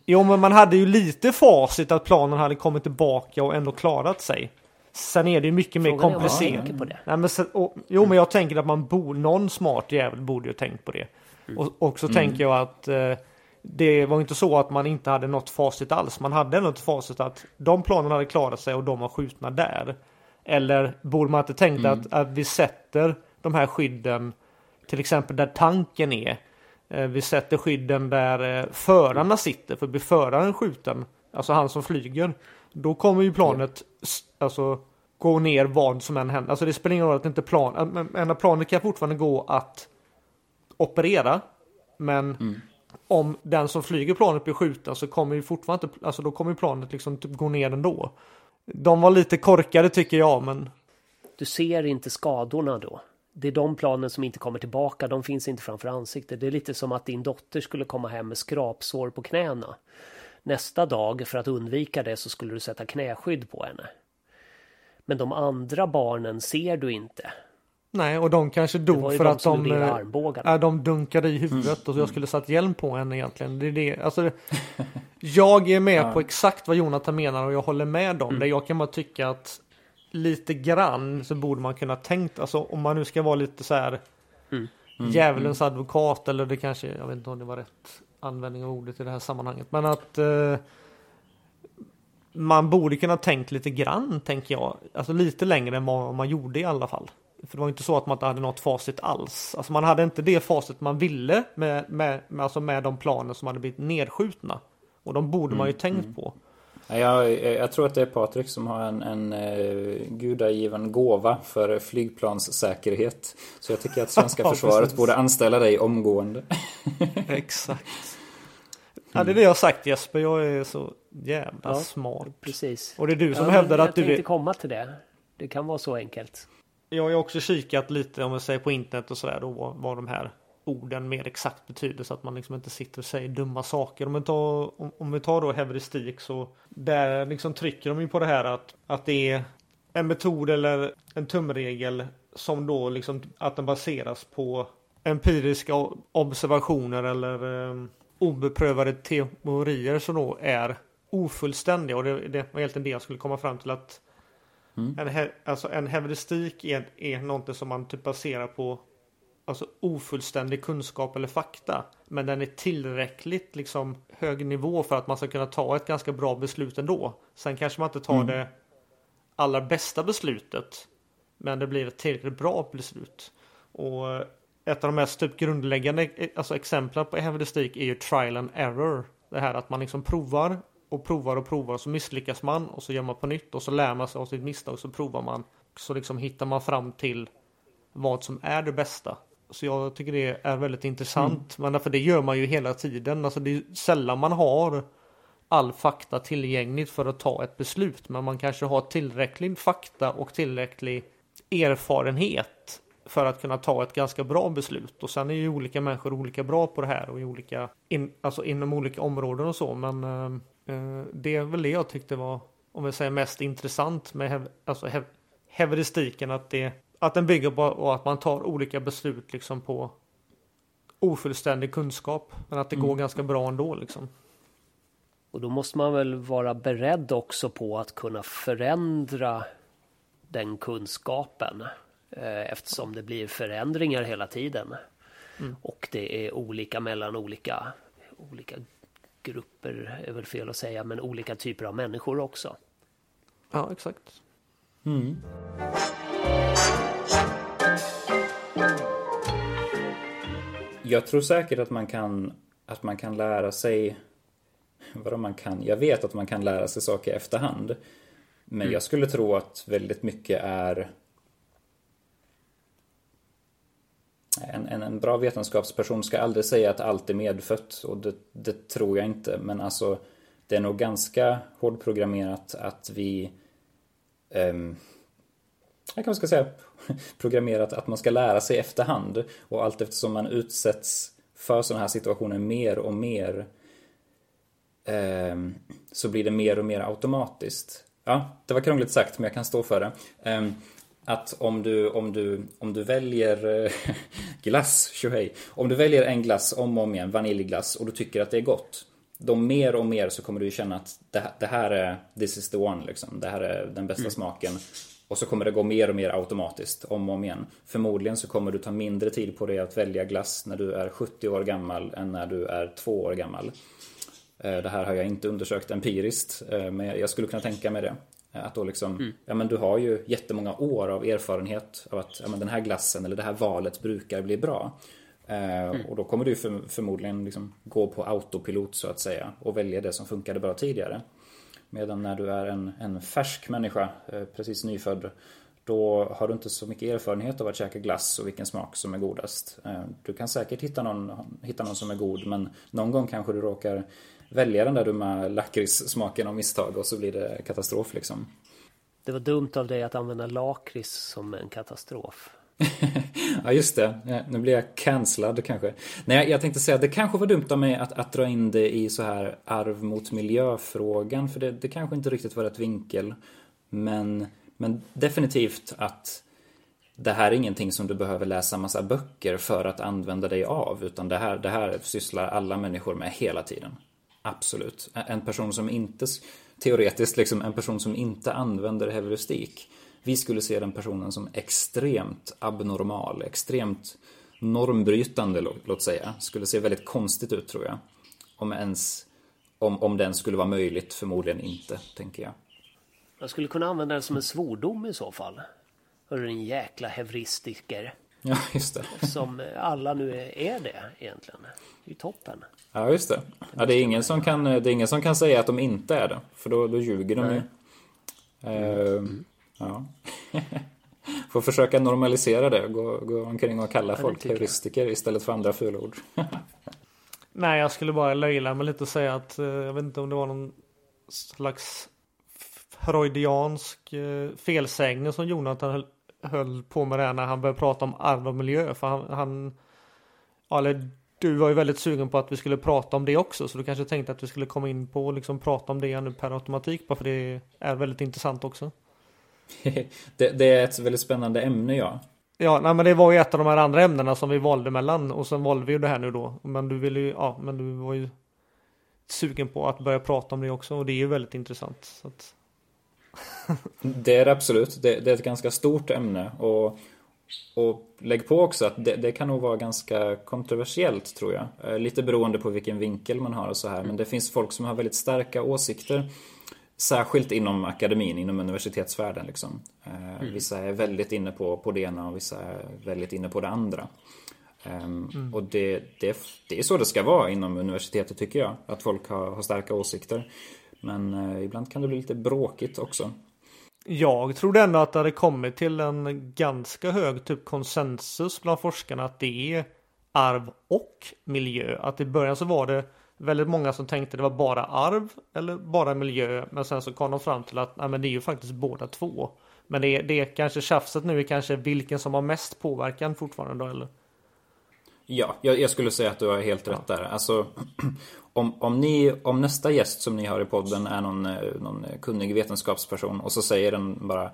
Jo, men man hade ju lite facit att planen hade kommit tillbaka och ändå klarat sig. Sen är det ju mycket mer Frågan man komplicerat. på det. Nej, men sen, och, jo, men jag tänker att man bor, någon smart jävel borde ju ha tänkt på det. Och, och så tänker jag att eh, det var inte så att man inte hade något facit alls. Man hade något facit att de planerna hade klarat sig och de var skjutna där. Eller borde man inte tänkt att, att vi sätter de här skydden till exempel där tanken är. Eh, vi sätter skydden där eh, förarna sitter. För blir föraren skjuten, alltså han som flyger, då kommer ju planet alltså, gå ner vad som än händer. Alltså det spelar ingen roll att inte plan, men- men planet kan fortfarande gå att operera. Men om den som flyger planet blir skjuten så kommer ju fortfarande inte, alltså då kommer planet liksom typ gå ner ändå. De var lite korkade tycker jag, men Du ser inte skadorna då. Det är de planen som inte kommer tillbaka, de finns inte framför ansiktet. Det är lite som att din dotter skulle komma hem med skrapsår på knäna. Nästa dag, för att undvika det, så skulle du sätta knäskydd på henne. Men de andra barnen ser du inte. nej, och de kanske Det var dog ju för de att som de, ja, de dunkade i huvudet och så jag skulle satt hjälm på henne egentligen. Det är det, alltså, jag är med på exakt vad Jonathan menar och jag håller med om det. Jag kan bara tycka att lite grann så borde man kunna tänkt, alltså om man nu ska vara lite så här djävulens advokat eller det kanske, jag vet inte om det var rätt användning av ordet i det här sammanhanget, men att eh, man borde kunna tänkt lite grann, tänker jag. Alltså lite längre än vad man gjorde i alla fall. För det var inte så att man inte hade något facit alls. Alltså man hade inte det facit man ville med, med, med, alltså med de planer som hade blivit nedskjutna. Och de borde man ju tänkt på. Ja, Jag, jag tror att det är Patrik som har en, en eh, gudagiven gåva för flygplanssäkerhet. Så jag tycker att svenska Ja, försvaret borde anställa dig omgående. Exakt. Ja, det är det jag har sagt Jesper. Jag är så jävla Ja. smart. Precis. Och det är du som Ja, hävdar att du Jag tänkte komma till det. Det kan vara så enkelt. Jag har också kikat lite om jag säger på internet och sådär då vad de här orden mer exakt betyder så att man liksom inte sitter och säger dumma saker. Om vi tar, om, om vi tar då heuristik så där liksom trycker de ju på det här att, att det är en metod eller en tumregel som då liksom att den baseras på empiriska observationer eller eh, obeprövade teorier som då är ofullständiga och det, det var egentligen det jag skulle komma fram till att en, he- alltså en heuristik är, är någonting som man typ baserar på alltså ofullständig kunskap eller fakta. Men den är tillräckligt liksom hög nivå för att man ska kunna ta ett ganska bra beslut ändå. Sen kanske man inte tar det allra bästa beslutet. Men det blir ett tillräckligt bra beslut. Och ett av de mest typ grundläggande alltså exemplen på heuristik är ju trial and error. Det här att man liksom provar och provar och provar och så misslyckas man och så gör man på nytt och så lär man sig av sitt misstag och så provar man. Så liksom hittar man fram till vad som är det bästa. Så jag tycker det är väldigt intressant. Men därför det gör man ju hela tiden. Alltså det är sällan man har all fakta tillgängligt för att ta ett beslut. Men man kanske har tillräcklig fakta och tillräcklig erfarenhet för att kunna ta ett ganska bra beslut. Och sen är ju olika människor olika bra på det här och i olika, in, alltså inom olika områden och så. Men eh, eh, det är väl det jag tyckte var, om vi säger mest intressant med hev, alltså hev, heuristiken. Att, det, att den bygger på att man tar olika beslut liksom på ofullständig kunskap. Men att det går ganska bra ändå liksom. Och då måste man väl vara beredd också på att kunna förändra den kunskapen. eh, Eftersom det blir förändringar hela tiden. Och det är olika mellan olika, olika grupper, är väl fel att säga, men olika typer av människor också. Ja, exakt. Jag tror säkert att man kan, att man kan lära sig Vadå man kan? Jag vet att man kan lära sig saker i efterhand. Men jag skulle tro att väldigt mycket är en, en, en bra vetenskapsperson ska aldrig säga att allt är medfött och det, det tror jag inte. Men alltså det är nog ganska hårdprogrammerat att vi ehm, jag kanske ska säga programmerat att man ska lära sig efterhand och allt eftersom man utsätts för sådana här situationer mer och mer ehm, så blir det mer och mer automatiskt. Ja, det var krångligt sagt men jag kan stå för det. Ehm, att om du, om du, om du väljer eh, glass, tjohej. Om du väljer en glass om och om igen, vaniljglass, och du tycker att det är gott. Då mer och mer så kommer du känna att det, här- det här är, this is the one liksom. Det här är den bästa smaken. Och så kommer det gå mer och mer automatiskt om och om igen. Förmodligen så kommer du ta mindre tid på dig att välja glass när du är 70 år gammal än när du är 2 år gammal. Eh, Det här har jag inte undersökt empiriskt, eh, men jag skulle kunna tänka mig det. Eh, Att då liksom, ja men du har ju jättemånga år av erfarenhet av att ja, men den här glassen eller det här valet brukar bli bra. Eh, Och då kommer du för, förmodligen liksom gå på autopilot så att säga och välja det som funkade bra tidigare. Medan när du är en, en färsk människa, eh, precis nyfödd, då har du inte så mycket erfarenhet av att käka glass och vilken smak som är godast. Eh, du kan säkert hitta någon, hitta någon som är god, men någon gång kanske du råkar välja den där dumma lakritssmaken av misstag och så blir det katastrof liksom. Det var dumt av dig att använda lakrits som en katastrof. Ja just det, nu blir jag cancellad kanske. Nej, jag tänkte säga att det kanske var dumt av mig att, att dra in det i så här arv mot miljöfrågan. För det, det kanske inte riktigt var rätt vinkel. Men, men definitivt att det här är ingenting som du behöver läsa massa böcker för att använda dig av. Utan det här, det här sysslar alla människor med hela tiden. Absolut. En person som inte, teoretiskt liksom, en person som inte använder heuristik. Vi skulle se den personen som extremt abnormal, extremt normbrytande, lå- låt säga. Skulle se väldigt konstigt ut tror jag. Om ens, om, om den skulle vara möjligt, förmodligen inte, tänker jag. Jag skulle kunna använda det som en svordom i så fall. Hörru din jäkla heuristiker. Ja, just det. Som alla nu är, det egentligen. Det är ju toppen. Ja, just det. Ja, det, är ingen som kan, det är ingen som kan säga att de inte är det. För då, då ljuger de ju. Ehm, ja. Får försöka normalisera det. Gå, gå omkring och kalla det folk heuristiker istället för andra fulord. Nej, jag skulle bara löjla mig lite och säga att eh, jag vet inte om det var någon slags freudiansk eh, felsägning som Jonathan höll, höll på med där när han började prata om arv och miljö. För han, han ja, eller du var ju väldigt sugen på att vi skulle prata om det också. Så du kanske tänkte att vi skulle komma in på och liksom prata om det nu per automatik. Bara för det är väldigt intressant också. Det, det är ett väldigt spännande ämne, ja. Ja, nej, men det var ju ett av de här andra ämnena som vi valde mellan och sen valde vi ju det här nu då. Men du ville ju, ja, men du var ju sugen på att börja prata om det också och det är ju väldigt intressant. Så att, Det är det absolut. Det, det är ett ganska stort ämne. Och, och lägg på också att det, det kan nog vara ganska kontroversiellt tror jag. Eh, Lite beroende på vilken vinkel man har och så här. Men det finns folk som har väldigt starka åsikter. Särskilt inom akademin, inom universitetsvärlden. Liksom. Eh, Vissa är väldigt inne på, på det ena och vissa är väldigt inne på det andra. Ehm, Och det, det, det är så det ska vara inom universitetet tycker jag. Att folk har, har starka åsikter. Men eh, ibland kan det bli lite bråkigt också. jag trodde ändå att det hade kommit till en ganska hög typ konsensus bland forskarna att det är arv och miljö. Att i början så var det väldigt många som tänkte det var bara arv eller bara miljö. Men sen så kom de fram till att nej, men det är ju faktiskt båda två. Men det är, det är kanske tjafset nu är kanske vilken som har mest påverkan fortfarande då eller? Ja, jag, jag skulle säga att du har helt rätt där. Alltså, om, om, ni, om nästa gäst som ni har i podden är någon, eh, någon kunnig vetenskapsperson och så säger den bara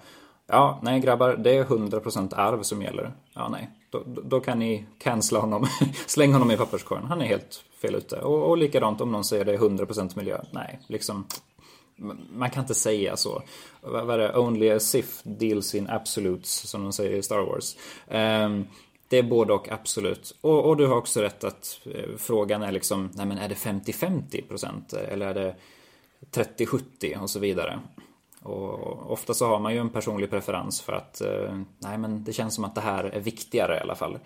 Ja, nej grabbar, det är 100% arv som gäller. Ja, nej. Då, då- kan ni cancella honom, släng honom i papperskorgen. Han är helt fel ute. Och, och likadant om någon säger det är 100% miljö. Nej, liksom. Man kan inte säga så. Vad är det? Only a Sith deals in absolutes, som de säger i Star Wars. Um, det är både och absolut. Och, och du har också rätt att eh, frågan är liksom, nej men är det 50-50% eller är det 30-70 och så vidare. Och ofta så har man ju en personlig preferens för att, eh, nej men det känns som att det här är viktigare i alla fall.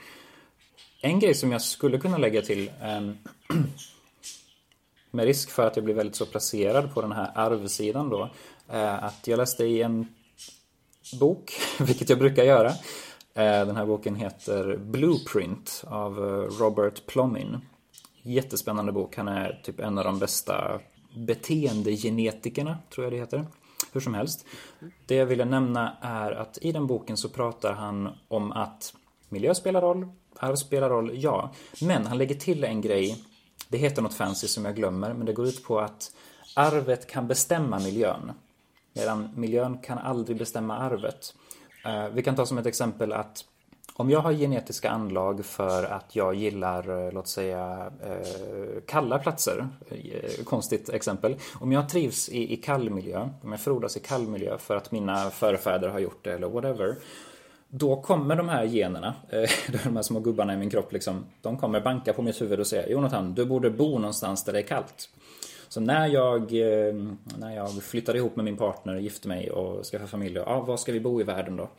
En grej som jag skulle kunna lägga till ehm, med risk för att jag blir väldigt så placerad på den här arvsidan då. Att jag läste i en bok, vilket jag brukar göra. Eh, den här boken heter Blueprint av eh, Robert Plomin. Jättespännande bok. Han är typ en av de bästa beteendegenetikerna, tror jag det heter. Hur som helst. Det jag ville nämna är att i den boken så pratar han om att miljö spelar roll, arv spelar roll, ja. Men han lägger till en grej. Det heter något fancy som jag glömmer, men det går ut på att arvet kan bestämma miljön. Medan miljön kan aldrig bestämma arvet. Eh, vi kan ta som ett exempel att om jag har genetiska anlag för att jag gillar, eh, låt säga, eh, kalla platser. Eh, konstigt exempel. Om jag trivs i, i kall miljö, om jag frodas i kall miljö för att mina förfäder har gjort det eller whatever. Då kommer de här generna, de här små gubbarna i min kropp liksom, de kommer banka på mitt huvud och säga Jonathan, du borde bo någonstans där det är kallt. Så när jag, när jag flyttar ihop med min partner, gifter mig och skaffar familj, ja, var ska vi bo i världen då?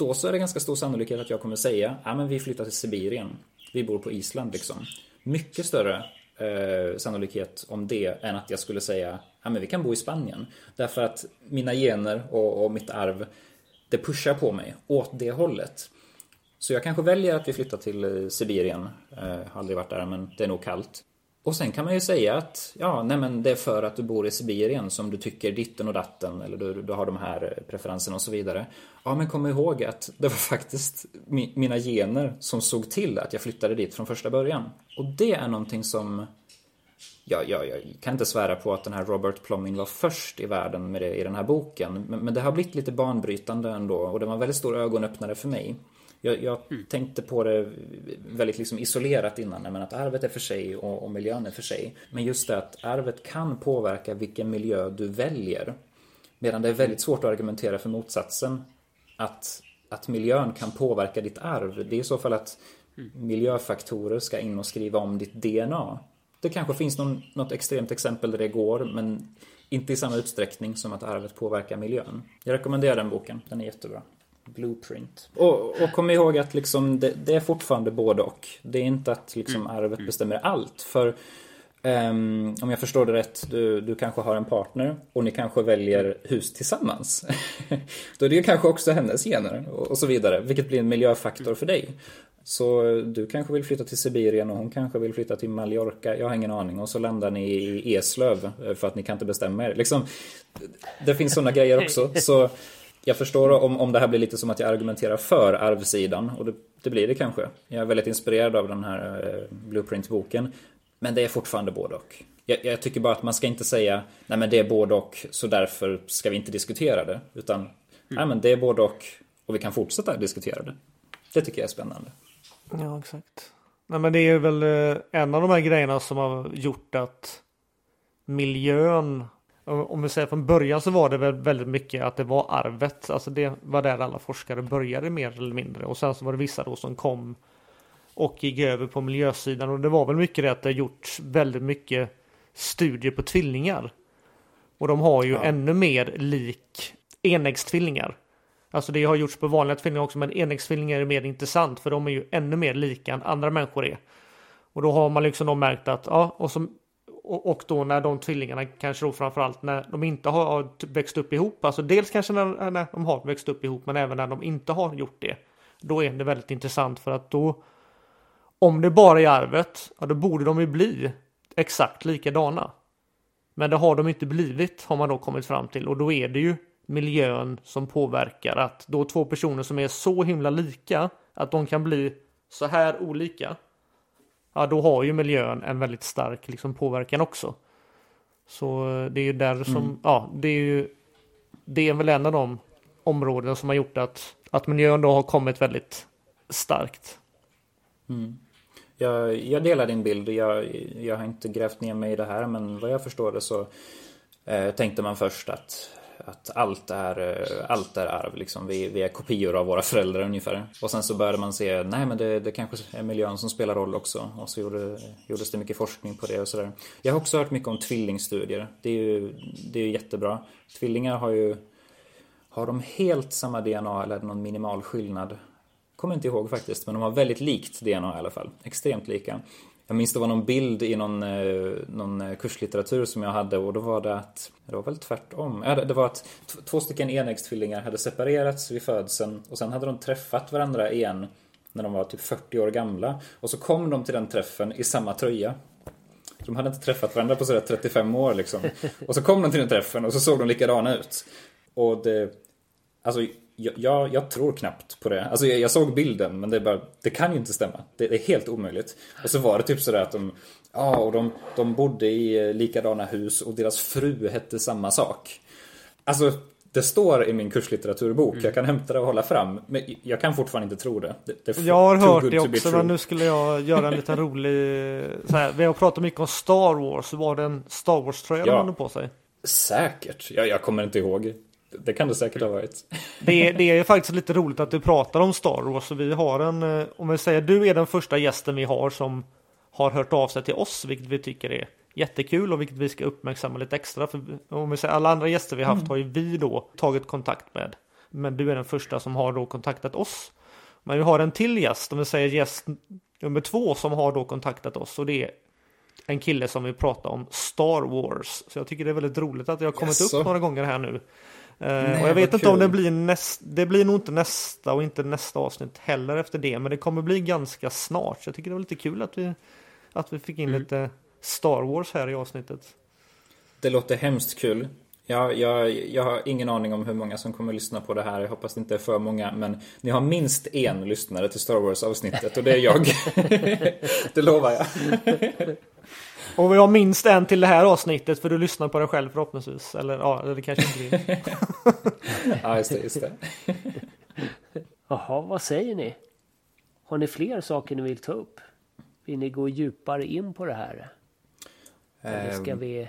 Då så är det ganska stor sannolikhet att jag kommer säga, ja men vi flyttar till Sibirien. Vi bor på Island liksom. Mycket större eh, sannolikhet om det än att jag skulle säga, ja men vi kan bo i Spanien. Därför att mina gener och, och mitt arv, det pushar på mig åt det hållet. Så jag kanske väljer att vi flyttar till eh, Sibirien. Eh, har aldrig varit där men det är nog kallt. Och sen kan man ju säga att ja, nej men det är för att du bor i Sibirien som du tycker ditten och datten eller du, du har de här preferenserna och så vidare. Ja, men kom ihåg att det var faktiskt mi, mina gener som såg till att jag flyttade dit från första början. Och det är någonting som Ja, ja, jag kan inte svära på att den här Robert Plomin var först i världen med det i den här boken. Men, men det har blivit lite banbrytande ändå och det var en väldigt stor ögonöppnare för mig. Jag, jag mm. tänkte på det väldigt liksom isolerat innan, men att arvet är för sig och, och miljön är för sig. Men just det att arvet kan påverka vilken miljö du väljer. Medan det är väldigt svårt att argumentera för motsatsen. Att, att miljön kan påverka ditt arv. Det är i så fall att miljöfaktorer ska in och skriva om ditt DNA. Det kanske finns någon, något extremt exempel där det går, men inte i samma utsträckning som att arvet påverkar miljön. Jag rekommenderar den boken, den är jättebra. Blueprint. Och, och kom ihåg att liksom det, det, är fortfarande både och. Det är inte att liksom mm. arvet bestämmer allt. För um, om jag förstår det rätt, du, du kanske har en partner och ni kanske väljer hus tillsammans. Då är det ju kanske också hennes gener och, och så vidare. Vilket blir en miljöfaktor för dig. Så du kanske vill flytta till Sibirien och hon kanske vill flytta till Mallorca. Jag har ingen aning. Och så landar ni i Eslöv för att ni kan inte bestämma er. Liksom, det finns sådana grejer också. Så jag förstår om, om det här blir lite som att jag argumenterar för arvsidan. Och det, det blir det kanske. Jag är väldigt inspirerad av den här eh, Blueprint-boken. Men det är fortfarande både och. Jag, jag, tycker bara att man ska inte säga nej men det är både och så därför ska vi inte diskutera det. Utan mm. nej men det är både och och vi kan fortsätta diskutera det. Det tycker jag är spännande. Ja exakt. Nej men det är väl eh, en av de här grejerna som har gjort att miljön om vi säger från början så var det väl väldigt mycket att det var arvet. Alltså det var där alla forskare började mer eller mindre. Och sen så var det vissa då som kom och gick över på miljösidan. Och det var väl mycket det att det har gjorts väldigt mycket studier på tvillingar. Och de har ju ja. ännu mer lik enäggstvillingar. Alltså det har gjorts på vanliga tvillingar också men enäggstvillingar är mer intressant för de är ju ännu mer lika än andra människor är. Och då har man liksom då märkt att ja, och som och, och då när de tvillingarna kanske då framförallt när de inte har växt upp ihop. Alltså dels kanske när, när de har växt upp ihop men även när de inte har gjort det. Då är det väldigt intressant för att då om det bara är arvet, ja då borde de ju bli exakt likadana. Men det har de inte blivit har man då kommit fram till och då är det ju miljön som påverkar att då två personer som är så himla lika att de kan bli så här olika ja då har ju miljön en väldigt stark liksom, påverkan också. Så eh, det är ju där som, mm. ja det är ju, det är väl en av de områden som har gjort att, att miljön då har kommit väldigt starkt. Mm. Jag, jag delar din bild. Jag, jag har inte grävt ner mig i det här men vad jag förstår det så eh, tänkte man först att att allt är, eh, allt är arv liksom. Vi, vi är kopior av våra föräldrar ungefär. Och sen så började man se, nej men det, det kanske är miljön som spelar roll också. Och så gjorde, gjordes det mycket forskning på det och sådär. Jag har också hört mycket om tvillingstudier. Det är ju, det är jättebra. Tvillingar har ju, har de helt samma DNA eller är det någon minimal skillnad? Kommer inte ihåg faktiskt, men de har väldigt likt DNA i alla fall. Extremt lika. Jag minns det var någon bild i någon, eh, någon eh, kurslitteratur som jag hade och då var det att, det var väl tvärtom. Ja, det var att två stycken enäggstvillingar hade separerats vid födseln och sen hade de träffat varandra igen när de var typ 40 år gamla. Och så kom de till den träffen i samma tröja. De hade inte träffat varandra på sådär 35 år liksom. Och så kom de till den träffen och så såg de likadana ut. Och det, alltså jag, jag, tror knappt på det. Alltså jag, jag, såg bilden men det, är bara, det kan ju inte stämma. Det, det är helt omöjligt. Och så var det typ sådär att de, ja och de, de bodde i likadana hus och deras fru hette samma sak. Alltså Det står i min kurslitteraturbok. Jag kan hämta det och hålla fram. Men jag kan fortfarande inte tro det. det, det Jag har hört det också men nu skulle jag göra en liten rolig... Så här, vi har pratat mycket om Star Wars. Så var det en Star Wars-tröja Ja. de hade på sig. Säkert. Jag, jag kommer inte ihåg. Det kan det säkert ha varit. Det är, det är faktiskt lite roligt att du pratar om Star Wars. Vi har en, eh, om vi säger du är den första gästen vi har som har hört av sig till oss, vilket vi tycker är jättekul och vilket vi ska uppmärksamma lite extra. För om vi säger alla andra gäster vi haft har ju vi då tagit kontakt med. Men du är den första som har då kontaktat oss. Men vi har en till gäst, om vi säger gäst nummer två som har då kontaktat oss och det är en kille som vill prata om Star Wars. Så jag tycker det är väldigt roligt att jag har kommit Jaså? upp några gånger här nu. Eh, Nej, och jag vet inte om kul. det blir nästa, det blir nog inte nästa och inte nästa avsnitt heller efter det, men det kommer bli ganska snart. Så jag tycker det var lite kul att vi, att vi fick in Mm. lite Star Wars här i avsnittet. Det låter hemskt kul. Jag, jag, jag har ingen aning om hur många som kommer lyssna på det här. Jag hoppas det inte är för många. Men ni har minst en lyssnare till Star Wars-avsnittet och det är jag. det lovar jag. Och vi har minst en till det här avsnittet för du lyssnar på det själv förhoppningsvis. Eller ja, det kanske inte blir. Ja, just det. Just det. Jaha, vad säger ni? Har ni fler saker ni vill ta upp? Vill ni gå djupare in på det här? Eller ska Ehm, vi...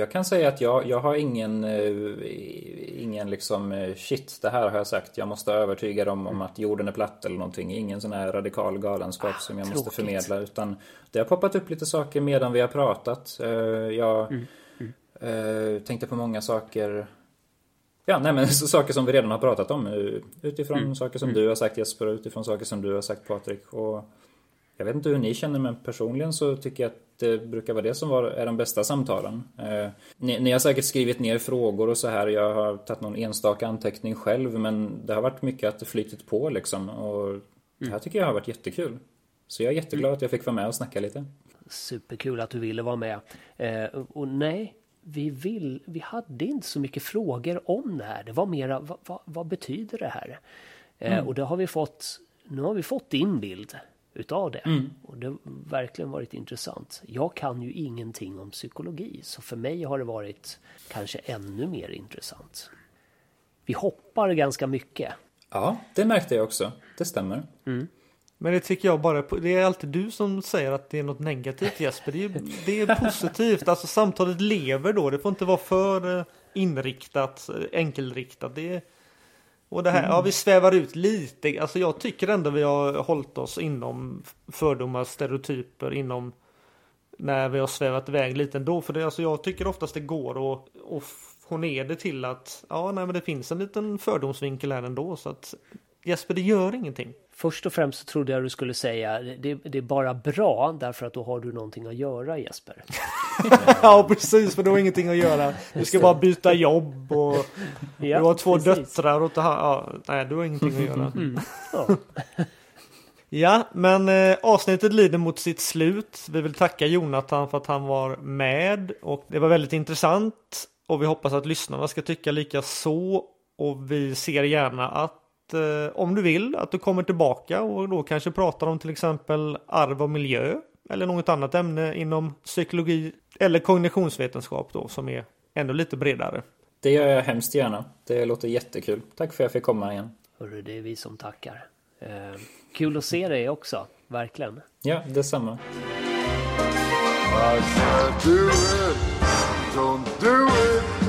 Jag kan säga att jag, jag har ingen, eh, ingen liksom eh, shit, det här har jag sagt. Jag måste övertyga dem om att jorden är platt eller någonting. Ingen sån här radikal galenskap som jag måste tråkigt. förmedla. Utan det har poppat upp lite saker medan vi har pratat. Eh, Jag eh, tänkte på många saker. Ja, nej men så saker som vi redan har pratat om. Utifrån saker som du har sagt Jesper och utifrån saker som du har sagt Patrik. Och jag vet inte hur ni känner men personligen så tycker jag att det brukar vara det som var, är de bästa samtalen. Eh, ni, ni har säkert skrivit ner frågor och så här. Jag har tagit någon enstaka anteckning själv men det har varit mycket att det flytit på liksom. Och det här tycker jag har varit jättekul. Så jag är jätteglad att jag fick vara med och snacka lite. Superkul att du ville vara med. Eh, och nej, vi, vill, vi hade inte så mycket frågor om det här. Det var mera, vad, vad, vad betyder det här? Eh, Och det har vi fått, nu har vi fått din bild utav det. Och det har verkligen varit intressant. Jag kan ju ingenting om psykologi, så för mig har det varit kanske ännu mer intressant. Vi hoppar ganska mycket. Ja, det märkte jag också. Det stämmer. Men det tycker jag bara, det är alltid du som säger att det är något negativt Jesper. Det är, det är positivt, alltså samtalet lever då. Det får inte vara för eh, inriktat, eh, enkelriktat. Det är, och det här, ja vi svävar ut lite. Alltså jag tycker ändå vi har hållit oss inom fördomar, stereotyper, inom när vi har svävat iväg lite ändå. För det, alltså jag tycker oftast det går att, att få ner det till att ja, nej, men det finns en liten fördomsvinkel här ändå. Så att Jesper, det gör ingenting. Först och främst så trodde jag du skulle säga det, det är bara bra därför att då har du någonting att göra Jesper. Ja precis, för du har ingenting att göra. Du ska bara byta jobb och Ja, du har två precis. döttrar och ta ja, Nej, du har ingenting att göra. Ja. Ja, men eh, avsnittet lider mot sitt slut. Vi vill tacka Jonathan för att han var med och det var väldigt intressant och vi hoppas att lyssnarna ska tycka lika så och vi ser gärna att om du vill att du kommer tillbaka och då kanske pratar om till exempel arv och miljö eller något annat ämne inom psykologi eller kognitionsvetenskap då som är ännu lite bredare. Det gör jag hemskt gärna. Det låter jättekul. Tack för att jag fick komma igen. Hörru, det är vi som tackar. Eh, kul att se dig också, verkligen. Ja, detsamma. I said do it, don't do it.